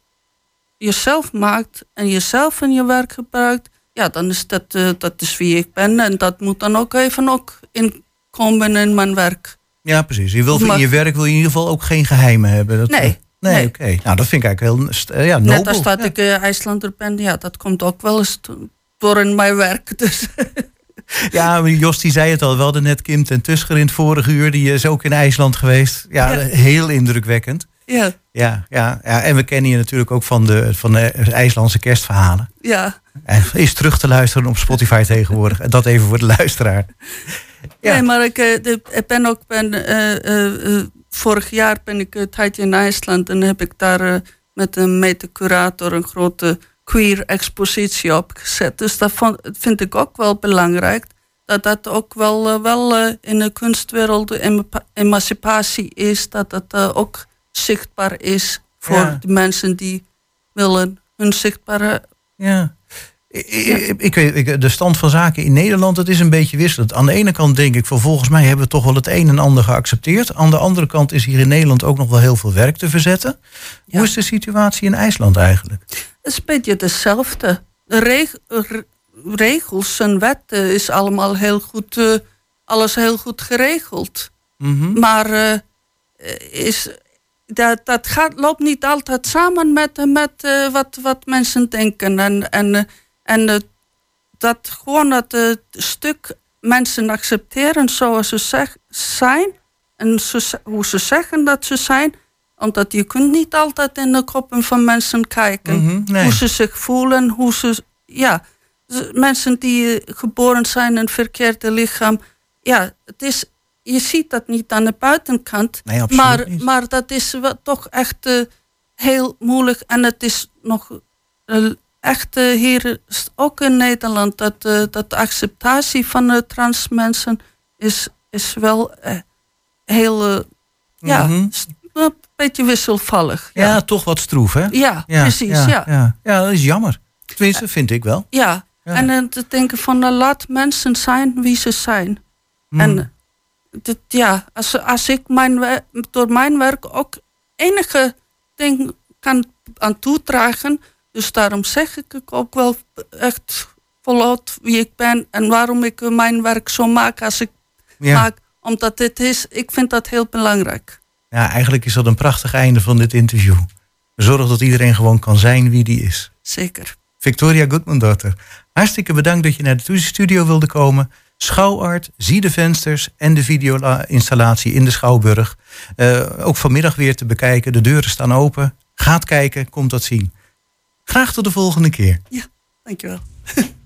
jezelf maakt en jezelf in je werk gebruikt, ja, dan is dat, uh, dat is wie ik ben. En dat moet dan ook even ook inkomen in mijn werk. Ja, precies. Je wil in je werk wil je in ieder geval ook geen geheimen hebben. Dat, nee. Nee, nee. oké. Nou, dat vind ik eigenlijk heel ja, nobel. Net als dat ik uh, IJslander ben, ja, dat komt ook wel eens door in mijn werk. Dus. Ja, Jos die zei het al, we hadden net Kim ten Tusker in het vorige uur. Die is ook in IJsland geweest. Ja, heel indrukwekkend. Ja. Ja, ja, ja. En we kennen je natuurlijk ook van de, van de IJslandse kerstverhalen. Ja. En is terug te luisteren op Spotify tegenwoordig. En dat even voor de luisteraar. Ja. Nee, maar ik, eh, ik ben ook ben, uh, uh, vorig jaar ben ik een tijdje in IJsland en heb ik daar met een mede-curator een grote queer expositie opgezet. Dus dat vind ik ook wel belangrijk. Dat dat ook wel, uh, wel uh, in de kunstwereld emancipatie is. Dat dat uh, ook zichtbaar is voor ja. de mensen die willen hun zichtbare... Ja. Ik, ik, ik, de stand van zaken in Nederland, het is een beetje wisselend. Aan de ene kant denk ik, van volgens mij hebben we toch wel het een en ander geaccepteerd. Aan de andere kant is hier in Nederland ook nog wel heel veel werk te verzetten. Ja. Hoe is de situatie in IJsland eigenlijk? Het is een beetje hetzelfde. De regels en wetten is allemaal heel goed, uh, alles heel goed geregeld. Mm -hmm. Maar uh, is, dat, dat gaat, loopt niet altijd samen met, met uh, wat, wat mensen denken. En, en, en dat gewoon dat stuk mensen accepteren zoals ze zeg, zijn. En ze, hoe ze zeggen dat ze zijn omdat je kunt niet altijd in de koppen van mensen kijken. Mm -hmm, Hoe ze zich voelen, hoe ze... Ja, mensen die geboren zijn in een verkeerde lichaam. Ja, het is, je ziet dat niet aan de buitenkant. Nee, maar, niet. maar dat is toch echt uh, heel moeilijk. En het is nog uh, echt uh, hier, ook in Nederland, dat, dat de acceptatie van de trans mensen is, is wel heel... Ja, mm -hmm een beetje wisselvallig. Ja, ja toch wat stroef, hè? Ja, precies. Ja, ja. Ja. dat is jammer. Tenminste, vind ik wel. Ja, en dan te denken van nou, laat mensen zijn wie ze zijn. Hmm. En dit, ja, als, als ik mijn, door mijn werk ook enige ding kan aan toedragen, dus daarom zeg ik ook wel echt voluit wie ik ben en waarom ik mijn werk zo maak als ik maak. Omdat dit is, ik vind dat heel belangrijk. Ja, eigenlijk is dat een prachtig einde van dit interview. Zorg dat iedereen gewoon kan zijn wie die is. Zeker. Victoria Goodman-dochter, hartstikke bedankt dat je naar de studio wilde komen. Schouwart, zie de vensters en de video-installatie in de Schouwburg. Uh, ook vanmiddag weer te bekijken. De deuren staan open. Gaat kijken, komt dat zien. Graag tot de volgende keer. Ja, dankjewel.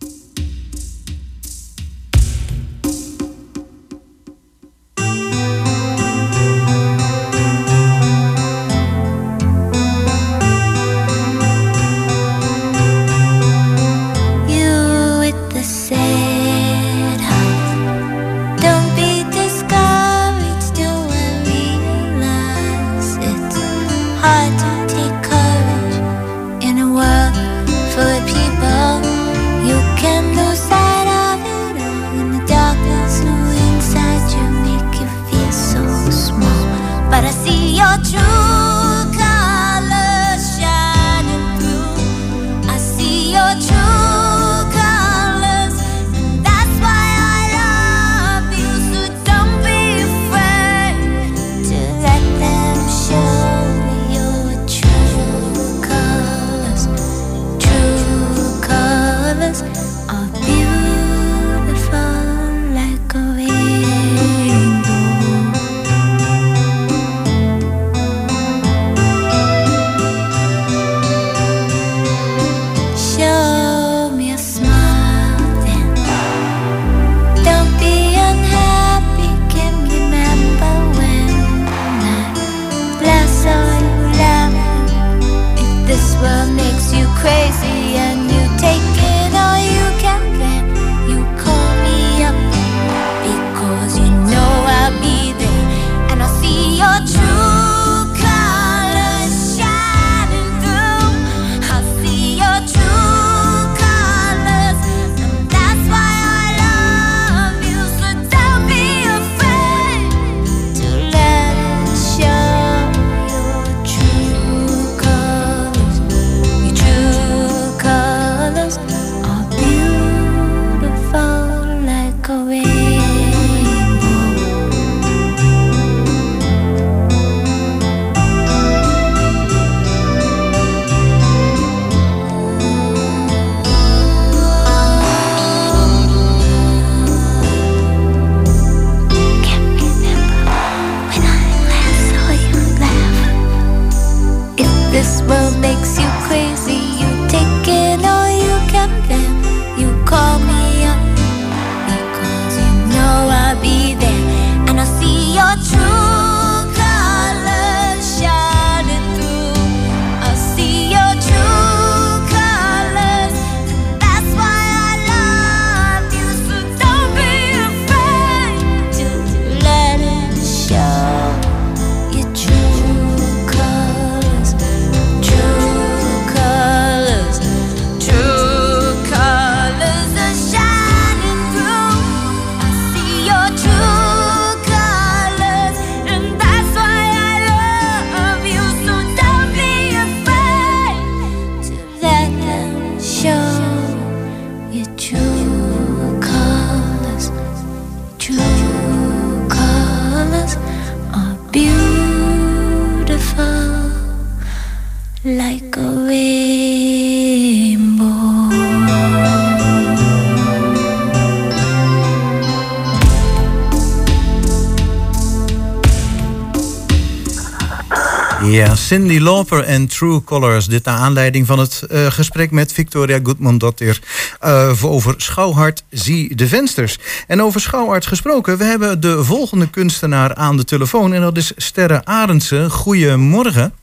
Cindy Lauper en True Colors. Dit naar aanleiding van het uh, gesprek met Victoria Goodman-Dottir... Uh, over Schouwhart Zie de Vensters. En over Schouwhart gesproken, we hebben de volgende kunstenaar aan de telefoon... en dat is Sterre Arendse. Goedemorgen.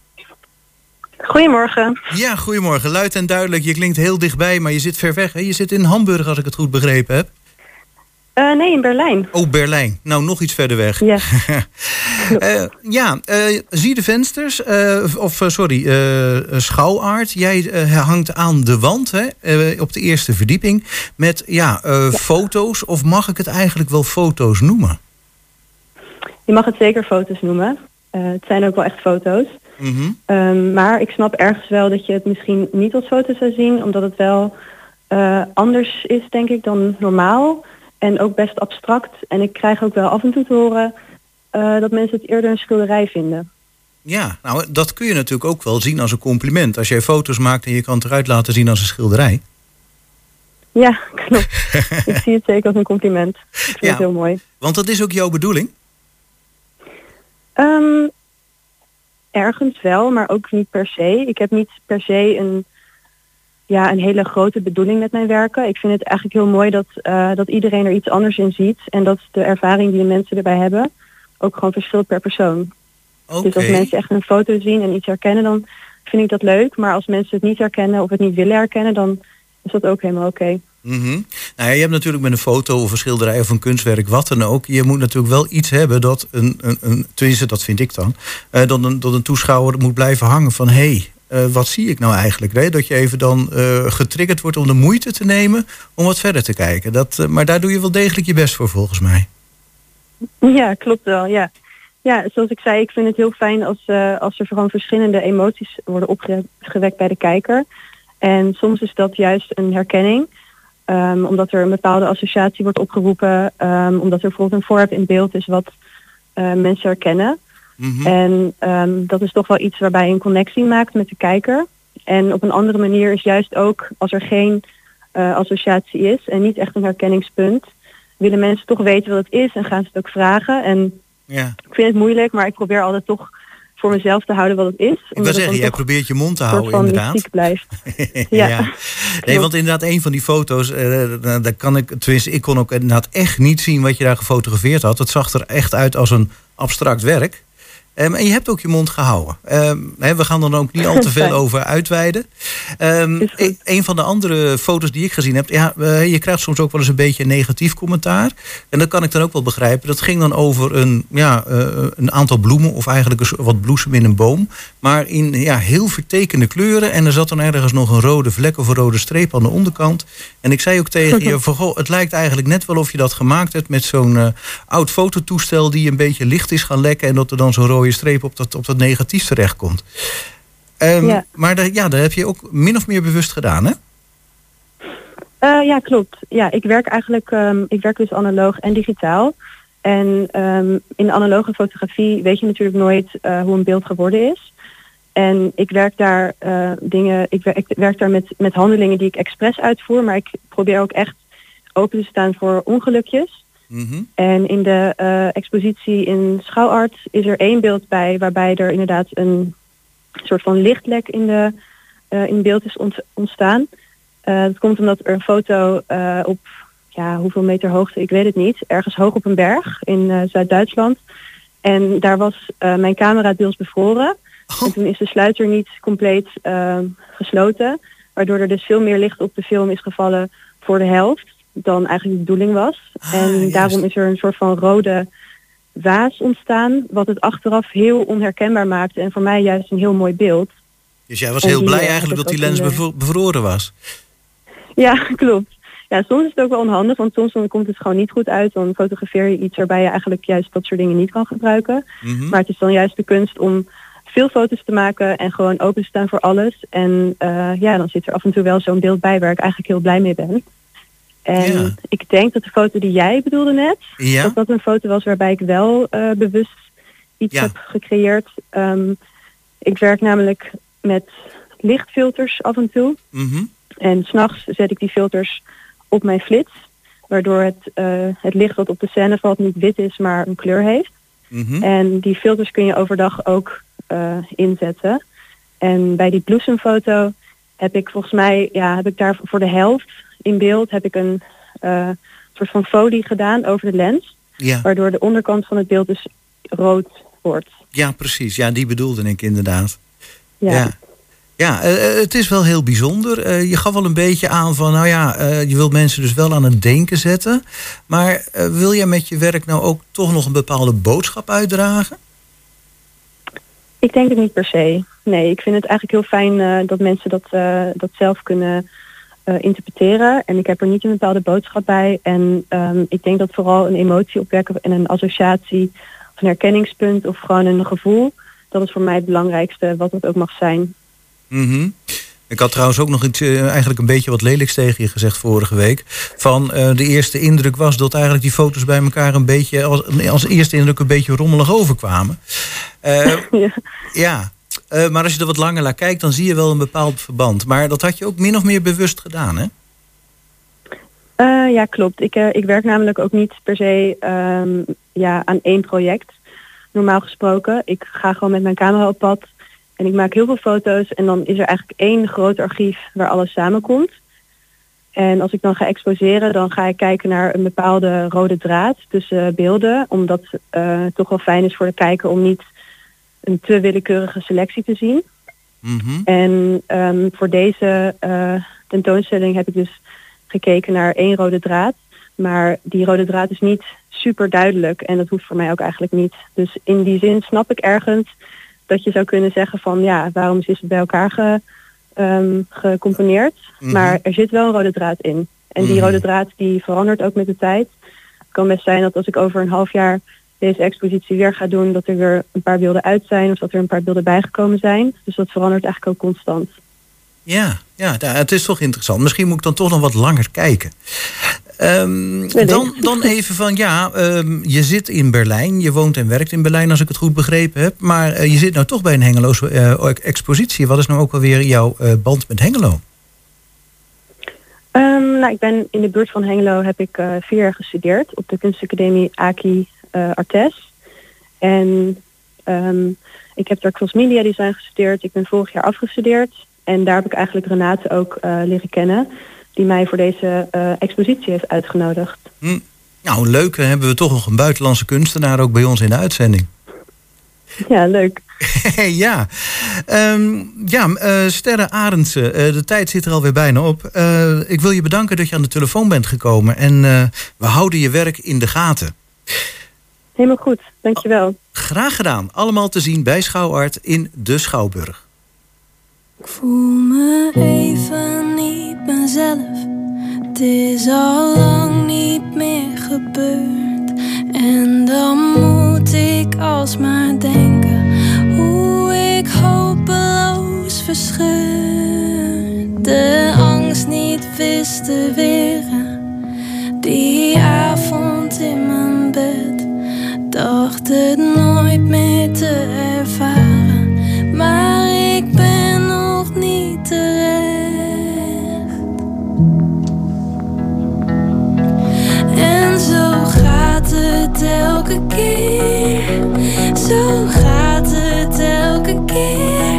Goedemorgen. Ja, goedemorgen. Luid en duidelijk. Je klinkt heel dichtbij, maar je zit ver weg. Hè? Je zit in Hamburg, als ik het goed begrepen heb. Uh, nee, in Berlijn. Oh, Berlijn. Nou, nog iets verder weg. Ja. uh, ja, uh, zie de vensters, of sorry, schouwaard. Jij hangt aan de wand hè, op de eerste verdieping met ja, ja, foto's. Of mag ik het eigenlijk wel foto's noemen? Je mag het zeker foto's noemen. het zijn ook wel echt foto's. Mm -hmm. maar ik snap ergens wel dat je het misschien niet als foto's zou zien, omdat het wel anders is, denk ik, dan normaal. En ook best abstract. En ik krijg ook wel af en toe te horen uh, dat mensen het eerder een schilderij vinden. Ja, nou dat kun je natuurlijk ook wel zien als een compliment. Als jij foto's maakt en je kan het eruit laten zien als een schilderij. Ja, klopt. ik zie het zeker als een compliment. Ik vind ja, het heel mooi. Want dat is ook jouw bedoeling? Um, ergens wel, maar ook niet per se. Ik heb niet per se een ja, een hele grote bedoeling met mijn werken. Ik vind het eigenlijk heel mooi dat, uh, dat iedereen er iets anders in ziet. En dat de ervaring die de mensen erbij hebben ook gewoon verschilt per persoon. Okay. Dus als mensen echt een foto zien en iets herkennen, dan vind ik dat leuk. Maar als mensen het niet herkennen of het niet willen herkennen, dan is dat ook helemaal oké. Mm -hmm. nou je hebt natuurlijk met een foto of een schilderij of een kunstwerk, wat dan ook. Je moet natuurlijk wel iets hebben dat een, een, een tenminste dat vind ik dan, uh, dat, een, dat een toeschouwer moet blijven hangen van hé, hey, uh, wat zie ik nou eigenlijk? Hè? Dat je even dan uh, getriggerd wordt om de moeite te nemen om wat verder te kijken. Dat, maar daar doe je wel degelijk je best voor volgens mij. Ja, klopt wel. Ja, ja zoals ik zei, ik vind het heel fijn als, als er gewoon verschillende emoties worden opgewekt bij de kijker. En soms is dat juist een herkenning. Um, omdat er een bepaalde associatie wordt opgeroepen. Um, omdat er bijvoorbeeld een voorwerp in beeld is wat uh, mensen herkennen. Mm -hmm. En um, dat is toch wel iets waarbij je een connectie maakt met de kijker. En op een andere manier is juist ook als er geen uh, associatie is en niet echt een herkenningspunt, willen mensen toch weten wat het is en gaan ze het ook vragen. En ja. ik vind het moeilijk, maar ik probeer altijd toch voor mezelf te houden wat het is. Ik wil zeggen, jij probeert je mond te houden inderdaad. blijft. ja. ja. Nee, want inderdaad, een van die foto's, uh, daar kan ik, tenminste, ik kon ook inderdaad echt niet zien wat je daar gefotografeerd had. Het zag er echt uit als een abstract werk. Um, en je hebt ook je mond gehouden. Um, he, we gaan er dan ook niet al te veel over uitweiden. Um, e een van de andere foto's die ik gezien heb... Ja, uh, je krijgt soms ook wel eens een beetje een negatief commentaar. En dat kan ik dan ook wel begrijpen. Dat ging dan over een, ja, uh, een aantal bloemen... of eigenlijk wat bloesem in een boom. Maar in ja, heel vertekende kleuren. En er zat dan ergens nog een rode vlek of een rode streep aan de onderkant. En ik zei ook tegen je... Van, goh, het lijkt eigenlijk net wel of je dat gemaakt hebt... met zo'n uh, oud fototoestel die een beetje licht is gaan lekken... en dat er dan zo'n rode streep op dat, op dat negatief terechtkomt. Um, ja. Maar de, ja, dat heb je ook min of meer bewust gedaan, hè? Uh, ja, klopt. Ja, ik werk eigenlijk, um, ik werk dus analoog en digitaal. En um, in analoge fotografie weet je natuurlijk nooit uh, hoe een beeld geworden is. En ik werk daar uh, dingen, ik werk, ik werk daar met, met handelingen die ik expres uitvoer, maar ik probeer ook echt open te staan voor ongelukjes. Mm -hmm. En in de uh, expositie in Schouwart is er één beeld bij waarbij er inderdaad een soort van lichtlek in, de, uh, in beeld is ont ontstaan. Uh, dat komt omdat er een foto op ja, hoeveel meter hoogte, ik weet het niet, ergens hoog op een berg in Zuid-Duitsland. En daar was mijn camera deels bevroren. Oh. En toen is de sluiter niet compleet gesloten, waardoor er dus veel meer licht op de film is gevallen voor de helft dan eigenlijk de bedoeling was. Ah, en juist. daarom is er een soort van rode waas ontstaan, wat het achteraf heel onherkenbaar maakte en voor mij juist een heel mooi beeld. Dus jij was heel blij eigenlijk dat die lens de... bevroren was? Ja, klopt. Ja, soms is het ook wel onhandig, want soms dan komt het gewoon niet goed uit. Dan fotografeer je iets waarbij je eigenlijk juist dat soort dingen niet kan gebruiken. Mm -hmm. Maar het is dan juist de kunst om veel foto's te maken en gewoon open te staan voor alles. En uh, ja, dan zit er af en toe wel zo'n beeld bij waar ik eigenlijk heel blij mee ben. En ja. ik denk dat de foto die jij bedoelde net, ja. dat dat een foto was waarbij ik wel uh, bewust iets ja. heb gecreëerd. Um, ik werk namelijk met lichtfilters af en toe. Mm -hmm. En s'nachts zet ik die filters op mijn flits, waardoor het, uh, het licht wat op de scène valt niet wit is, maar een kleur heeft. -hmm. En die filters kun je overdag ook uh, inzetten. En bij die bloesemfoto heb ik volgens mij, ja, heb ik daar voor de helft in beeld heb ik een uh, soort van folie gedaan over de lens. Ja. Waardoor de onderkant van het beeld dus rood wordt. Ja, precies. Ja, die bedoelde ik inderdaad. Ja. ja. Ja, uh, het is wel heel bijzonder. Uh, je gaf wel een beetje aan van, nou ja, je wilt mensen dus wel aan het denken zetten. Maar wil jij met je werk nou ook toch nog een bepaalde boodschap uitdragen? Ik denk het niet per se. Nee, ik vind het eigenlijk heel fijn dat mensen dat, dat zelf kunnen uh, interpreteren. En ik heb er niet een bepaalde boodschap bij. En um, ik denk dat vooral een emotie opwekken en een associatie of een herkenningspunt of gewoon een gevoel. Dat is voor mij het belangrijkste, wat het ook mag zijn. Mm -hmm. Ik had trouwens ook nog iets, uh, eigenlijk een beetje wat lelijks tegen je gezegd vorige week. Van uh, de eerste indruk was dat eigenlijk die foto's bij elkaar een beetje als, als eerste indruk een beetje rommelig overkwamen. ja. ja. Uh, maar als je er wat langer naar kijkt, dan zie je wel een bepaald verband. Maar dat had je ook min of meer bewust gedaan, hè? Uh, ja, klopt. Ik, uh, ik werk namelijk ook niet per se um, ja, aan één project. Normaal gesproken. Ik ga gewoon met mijn camera op pad. En ik maak heel veel foto's. En dan is er eigenlijk één groot archief waar alles samenkomt. En als ik dan ga exposeren, dan ga ik kijken naar een bepaalde rode draad tussen beelden. Omdat het toch wel fijn is voor de kijker om niet een te willekeurige selectie te zien. Mm -hmm. En um, voor deze uh, tentoonstelling heb ik dus gekeken naar één rode draad. Maar die rode draad is niet super duidelijk en dat hoeft voor mij ook eigenlijk niet. Dus in die zin snap ik ergens dat je zou kunnen zeggen van ja, waarom is het bij elkaar ge, um, gecomponeerd? Mhm. Maar er zit wel een rode draad in. En die mhm. rode draad die verandert ook met de tijd. Het kan best zijn dat als ik over een half jaar deze expositie weer ga doen, dat er weer een paar beelden uit zijn of dat er een paar beelden bijgekomen zijn. Dus dat verandert eigenlijk ook constant. Ja, ja, het is toch interessant. Misschien moet ik dan toch nog wat langer kijken. Um, dan, dan even van, ja, um, je zit in Berlijn. Je woont en werkt in Berlijn, als ik het goed begrepen heb. Maar uh, je zit nou toch bij een Hengeloze uh, expositie. Wat is nou ook alweer jouw uh, band met Hengelo? Um, nou, ik ben in de buurt van Hengelo heb ik vier jaar gestudeerd op de kunstacademie Aki Artes. En ik heb daar cross media design gestudeerd. Ik ben vorig jaar afgestudeerd. En daar heb ik eigenlijk Renate ook leren kennen die mij voor deze uh, expositie heeft uitgenodigd. Hm. Nou, leuk. Dan hebben we toch nog een buitenlandse kunstenaar ook bij ons in de uitzending. Ja, leuk. ja, um, ja uh, Sterre Arendsen, uh, de tijd zit er alweer bijna op. ik wil je bedanken dat je aan de telefoon bent gekomen. En we houden je werk in de gaten. Helemaal goed, dankjewel. Graag gedaan. Allemaal te zien bij Schouwart in de Schouwburg. Ik voel me even niet mezelf. Het is al lang niet meer gebeurd. En dan moet ik alsmaar denken hoe ik hopeloos verscheur. De angst niet wist te weren. Die avond in mijn dacht het nooit meer te ervaren. Maar ik ben en zo gaat het elke keer. Zo gaat het elke keer.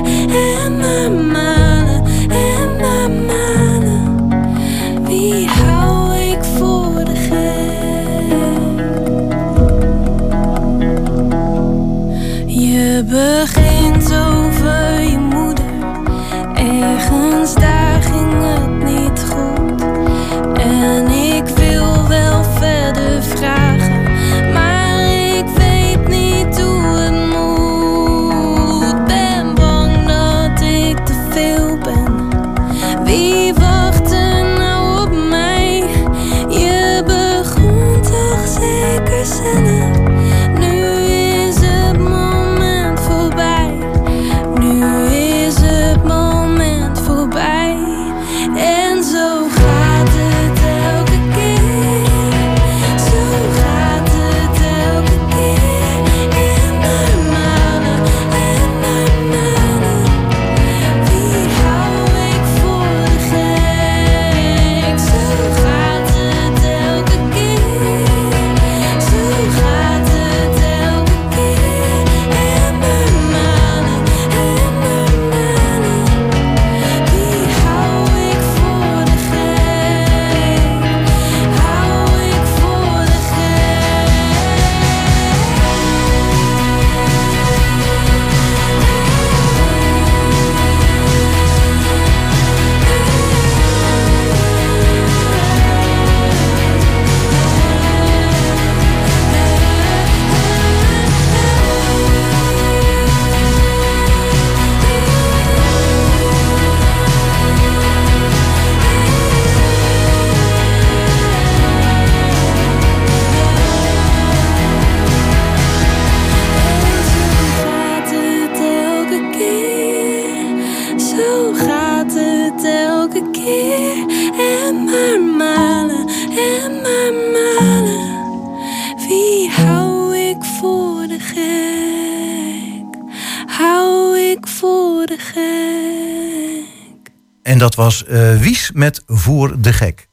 Dat was uh, Wies met Voor de Gek.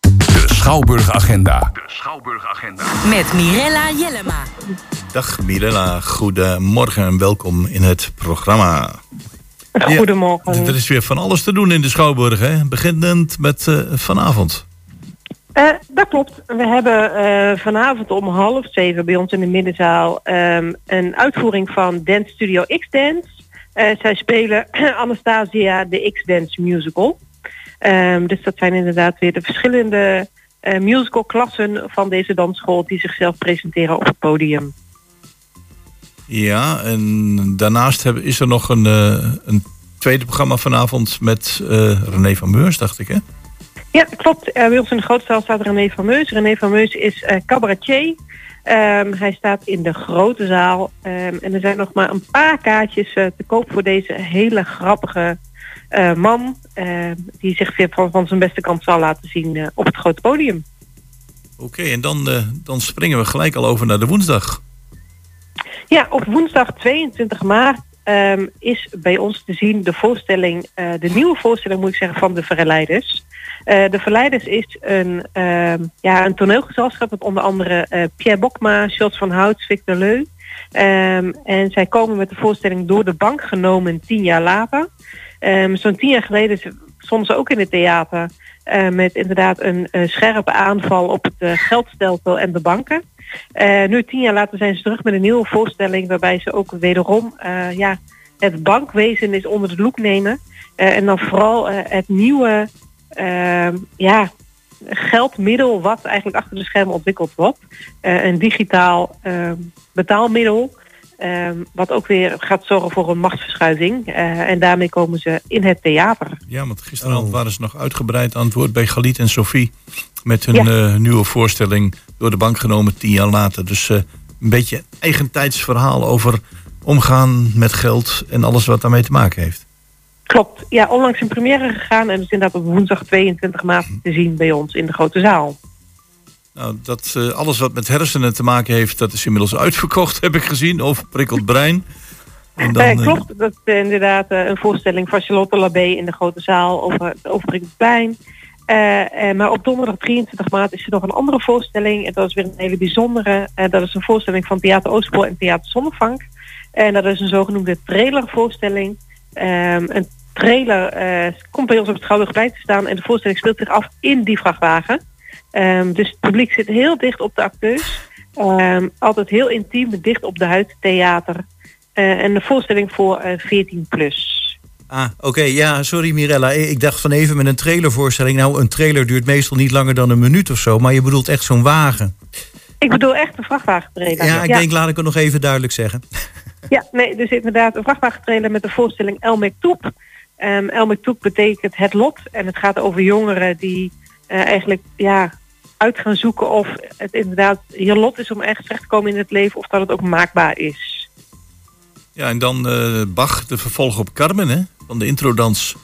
De Schouwburg Agenda. De Schouwburg Agenda. Met Mirella Jellema. Dag Mirella, goedemorgen en welkom in het programma. Goedemorgen. er is weer van alles te doen in de Schouwburg, hè? Beginnend met uh, vanavond. Uh, dat klopt. We hebben uh, vanavond om half zeven bij ons in de middenzaal um, een uitvoering van Dance Studio X-Dance. Zij spelen Anastasia, de X-Dance musical. Ehm, dus dat zijn inderdaad weer de verschillende uh, musicalklassen van deze dansschool die zichzelf presenteren op het podium. Ja, en daarnaast hebben, is er nog een, een tweede programma vanavond met René van Meurs, dacht ik hè? Ja, klopt. bij ons in de grote zaal staat René van Meus. René van Meus is cabaretier. Um, hij staat in de grote zaal. Um, en er zijn nog maar een paar kaartjes uh, te koop voor deze hele grappige uh, man. Uh, die zich weer van, van, zijn beste kant zal laten zien op het grote podium. Oké, okay, en dan, dan springen we gelijk al over naar de woensdag. Ja, op woensdag 22 maart um, is bij ons te zien de voorstelling, de nieuwe voorstelling moet ik zeggen, van de Verleiders. Uh, de Verleiders is een, uh, ja, een toneelgezelschap met onder andere uh, Pierre Bokma, Charles van Hout, Victor Leu. Um, en zij komen met de voorstelling door de bank genomen tien jaar later. Zo'n tien jaar geleden ze ook in het theater uh, met inderdaad een scherpe aanval op het geldstelsel en de banken. Nu tien jaar later zijn ze terug met een nieuwe voorstelling waarbij ze ook wederom ja, het bankwezen is onder de loep nemen. en dan vooral het nieuwe ja, geldmiddel wat eigenlijk achter de schermen ontwikkeld wordt. Een digitaal betaalmiddel. Ehm, wat ook weer gaat zorgen voor een machtsverschuiving. Uh, en daarmee komen ze in het theater. Ja, want gisteravond oh. waren ze nog uitgebreid aan het woord bij Galit en Sophie. Met hun ja. Eh, nieuwe voorstelling door de bank genomen tien jaar later. Dus een beetje eigentijds verhaal over omgaan met geld en alles wat daarmee te maken heeft. Klopt. Ja, onlangs in première gegaan en is inderdaad op woensdag 22 maart te zien bij ons in de grote zaal. Nou, dat uh, alles wat met hersenen te maken heeft, dat is inmiddels uitverkocht, heb ik gezien. Of prikkeld brein. En dan, uh, klopt, dat is inderdaad een voorstelling van Charlotte Labé in de grote zaal over, over prikkeld brein. maar op donderdag 23 maart is er nog een andere voorstelling. En dat is weer een hele bijzondere. dat is een voorstelling van Theater Oostpool en Theater Zonnevank. En dat is een zogenoemde trailervoorstelling. Um, een trailer komt bij ons op het Schouwburgplein te staan en de voorstelling speelt zich af in die vrachtwagen. Um, dus het publiek zit heel dicht op de acteurs. Um, altijd heel intiem, dicht op de huid, theater. Uh, en de voorstelling voor uh, 14 plus. Ah, oké. Ja, sorry Mirella. Ik dacht van even met een trailervoorstelling. Nou, een trailer duurt meestal niet langer dan een minuut of zo. Maar je bedoelt echt zo'n wagen. Ik bedoel echt een vrachtwagentrailer. Ja, ik ja. denk, laat ik het nog even duidelijk zeggen. Ja, nee, dus inderdaad een vrachtwagentrailer met de voorstelling El Mektoep. Um, El Mektoep betekent het lot. En het gaat over jongeren die uh, eigenlijk ja, uit gaan zoeken of het inderdaad je lot is om echt terecht te komen in het leven. Of dat het ook maakbaar is. Ja, en dan uh, Bach, de vervolg op Carmen, hè? Van de introdans.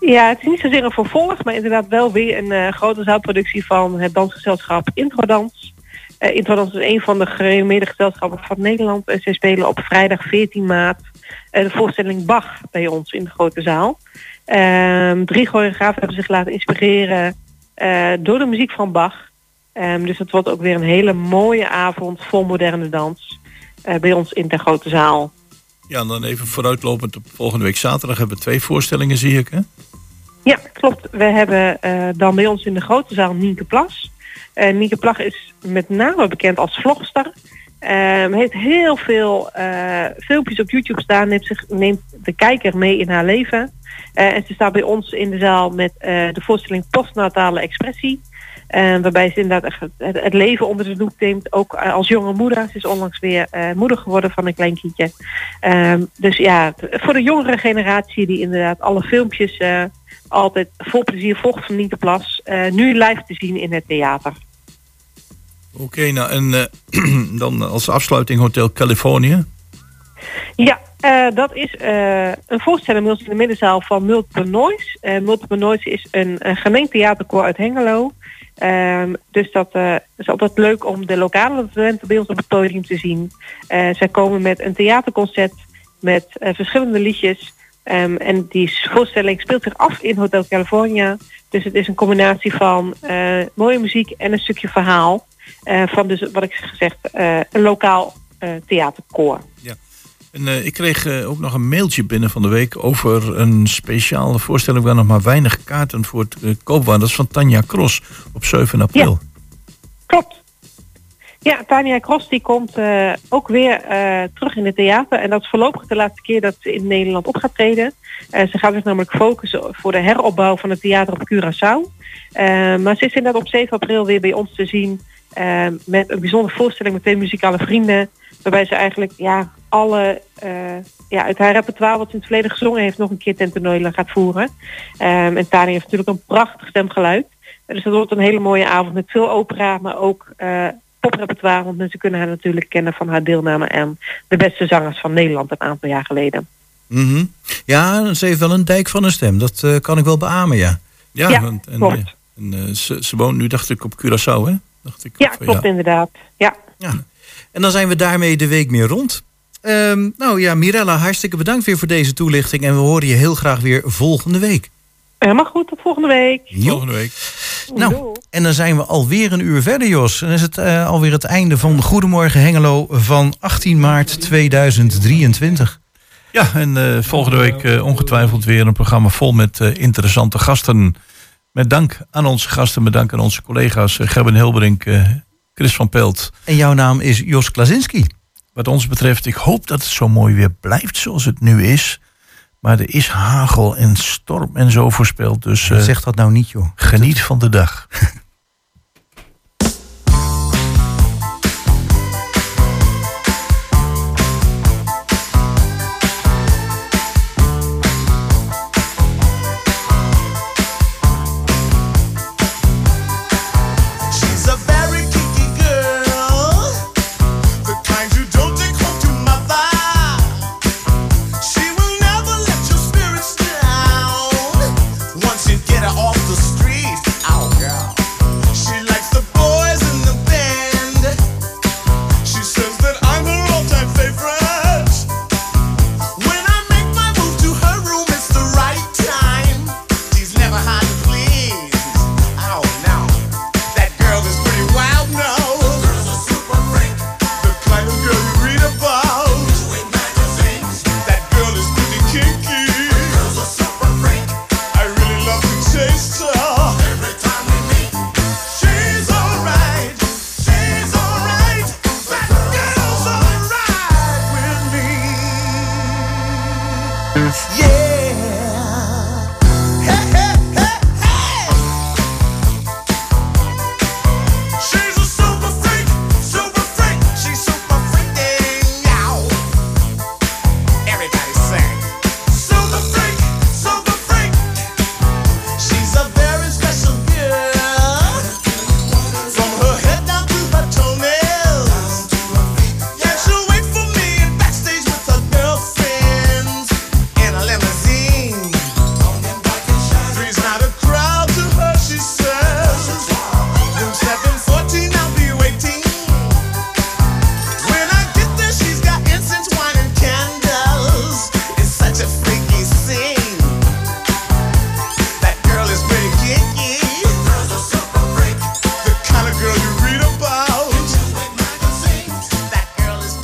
Ja, het is niet zozeer een vervolg, maar inderdaad wel weer een uh, grote zaalproductie van het dansgezelschap Introdans. Uh, Introdans is een van de gerenommeerde gezelschappen van Nederland. En zij spelen op vrijdag 14 maart uh, de voorstelling Bach bij ons in de grote zaal. Um, drie choreografen hebben zich laten inspireren door de muziek van Bach. Um, dus het wordt ook weer een hele mooie avond vol moderne dans bij ons in de grote zaal. Ja, en dan even vooruitlopend op volgende week zaterdag hebben we twee voorstellingen, zie ik hè? Ja, klopt. We hebben dan bij ons in de grote zaal Nienke Plas. Uh, Nieke Plag is met name bekend als vlogster. Uh, heeft heel veel uh, filmpjes op YouTube staan. Neemt, zich, neemt de kijker mee in haar leven. Uh, en ze staat bij ons in de zaal met de voorstelling Postnatale Expressie. waarbij ze inderdaad echt het, leven onder de loep neemt. Ook als jonge moeder. Ze is onlangs weer moeder geworden van een klein kindje. Ehm, dus ja, voor de jongere generatie die inderdaad alle filmpjes altijd vol plezier volgt van Nieke Plas. nu live te zien in het theater. Oké, nou en uh, dan als afsluiting Hotel Californië. Ja, uh, dat is uh, een voorstelling in de middenzaal van Multiple Noise. Uh, Multiple Noise is een, een gemengd uit Hengelo. Um, dus dat is altijd leuk om de lokale talenten bij ons op het podium te zien. zij komen met een theaterconcert met verschillende liedjes. Um, en die voorstelling speelt zich af in Hotel California. Dus het is een combinatie van mooie muziek en een stukje verhaal. Uh, van dus, wat ik gezegd, uh, een lokaal uh, theaterkoor. Ja. En ik kreeg ook nog een mailtje binnen van de week over een speciale voorstelling waar nog maar weinig kaarten voor het koop waren. Dat is van Tanja Kros op 7 april. Ja. Klopt. Ja, Tania Cross die komt uh, ook weer uh, terug in het theater. En dat is voorlopig de laatste keer dat ze in Nederland op gaat treden. Uh, ze gaat zich namelijk focussen voor de heropbouw van het theater op Curaçao. maar ze is inderdaad op 7 april weer bij ons te zien. Met een bijzondere voorstelling met twee muzikale vrienden. Waarbij ze eigenlijk ja, alle ja, uit haar repertoire wat ze in het verleden gezongen heeft... nog een keer ten toernooi gaat voeren. en Tania heeft natuurlijk een prachtig stemgeluid. Dus dat wordt een hele mooie avond met veel opera, maar ook poprepertoire. Want mensen kunnen haar natuurlijk kennen van haar deelname aan de beste zangers van Nederland een aantal jaar geleden. Mm Ja, ze heeft wel een dijk van een stem. Dat uh, kan ik wel beamen, ja. Ja, ja en, en, klopt. En, uh, ze, ze woont nu, dacht ik, op Curaçao, hè? Dacht ik, ja, klopt ja. inderdaad. Ja. ja. En dan zijn we daarmee de week meer rond. Um, nou ja, Mirella, hartstikke bedankt weer voor deze toelichting. En we horen je heel graag weer volgende week. Helemaal goed, tot volgende week. Volgende week. Nou, en dan zijn we alweer een uur verder, Jos. En is het uh, alweer het einde van Goedemorgen Hengelo van 18 maart 2023. Ja, en uh, volgende week uh, ongetwijfeld weer een programma vol met interessante gasten. Met dank aan onze gasten, met dank aan onze collega's Gerben Hilberink, Chris van Pelt. En jouw naam is Jos Klasinski. Wat ons betreft, ik hoop dat het zo mooi weer blijft zoals het nu is. Maar er is hagel en storm en zo voorspeld. Dus uh, zeg dat nou niet, joh. Geniet van de dag.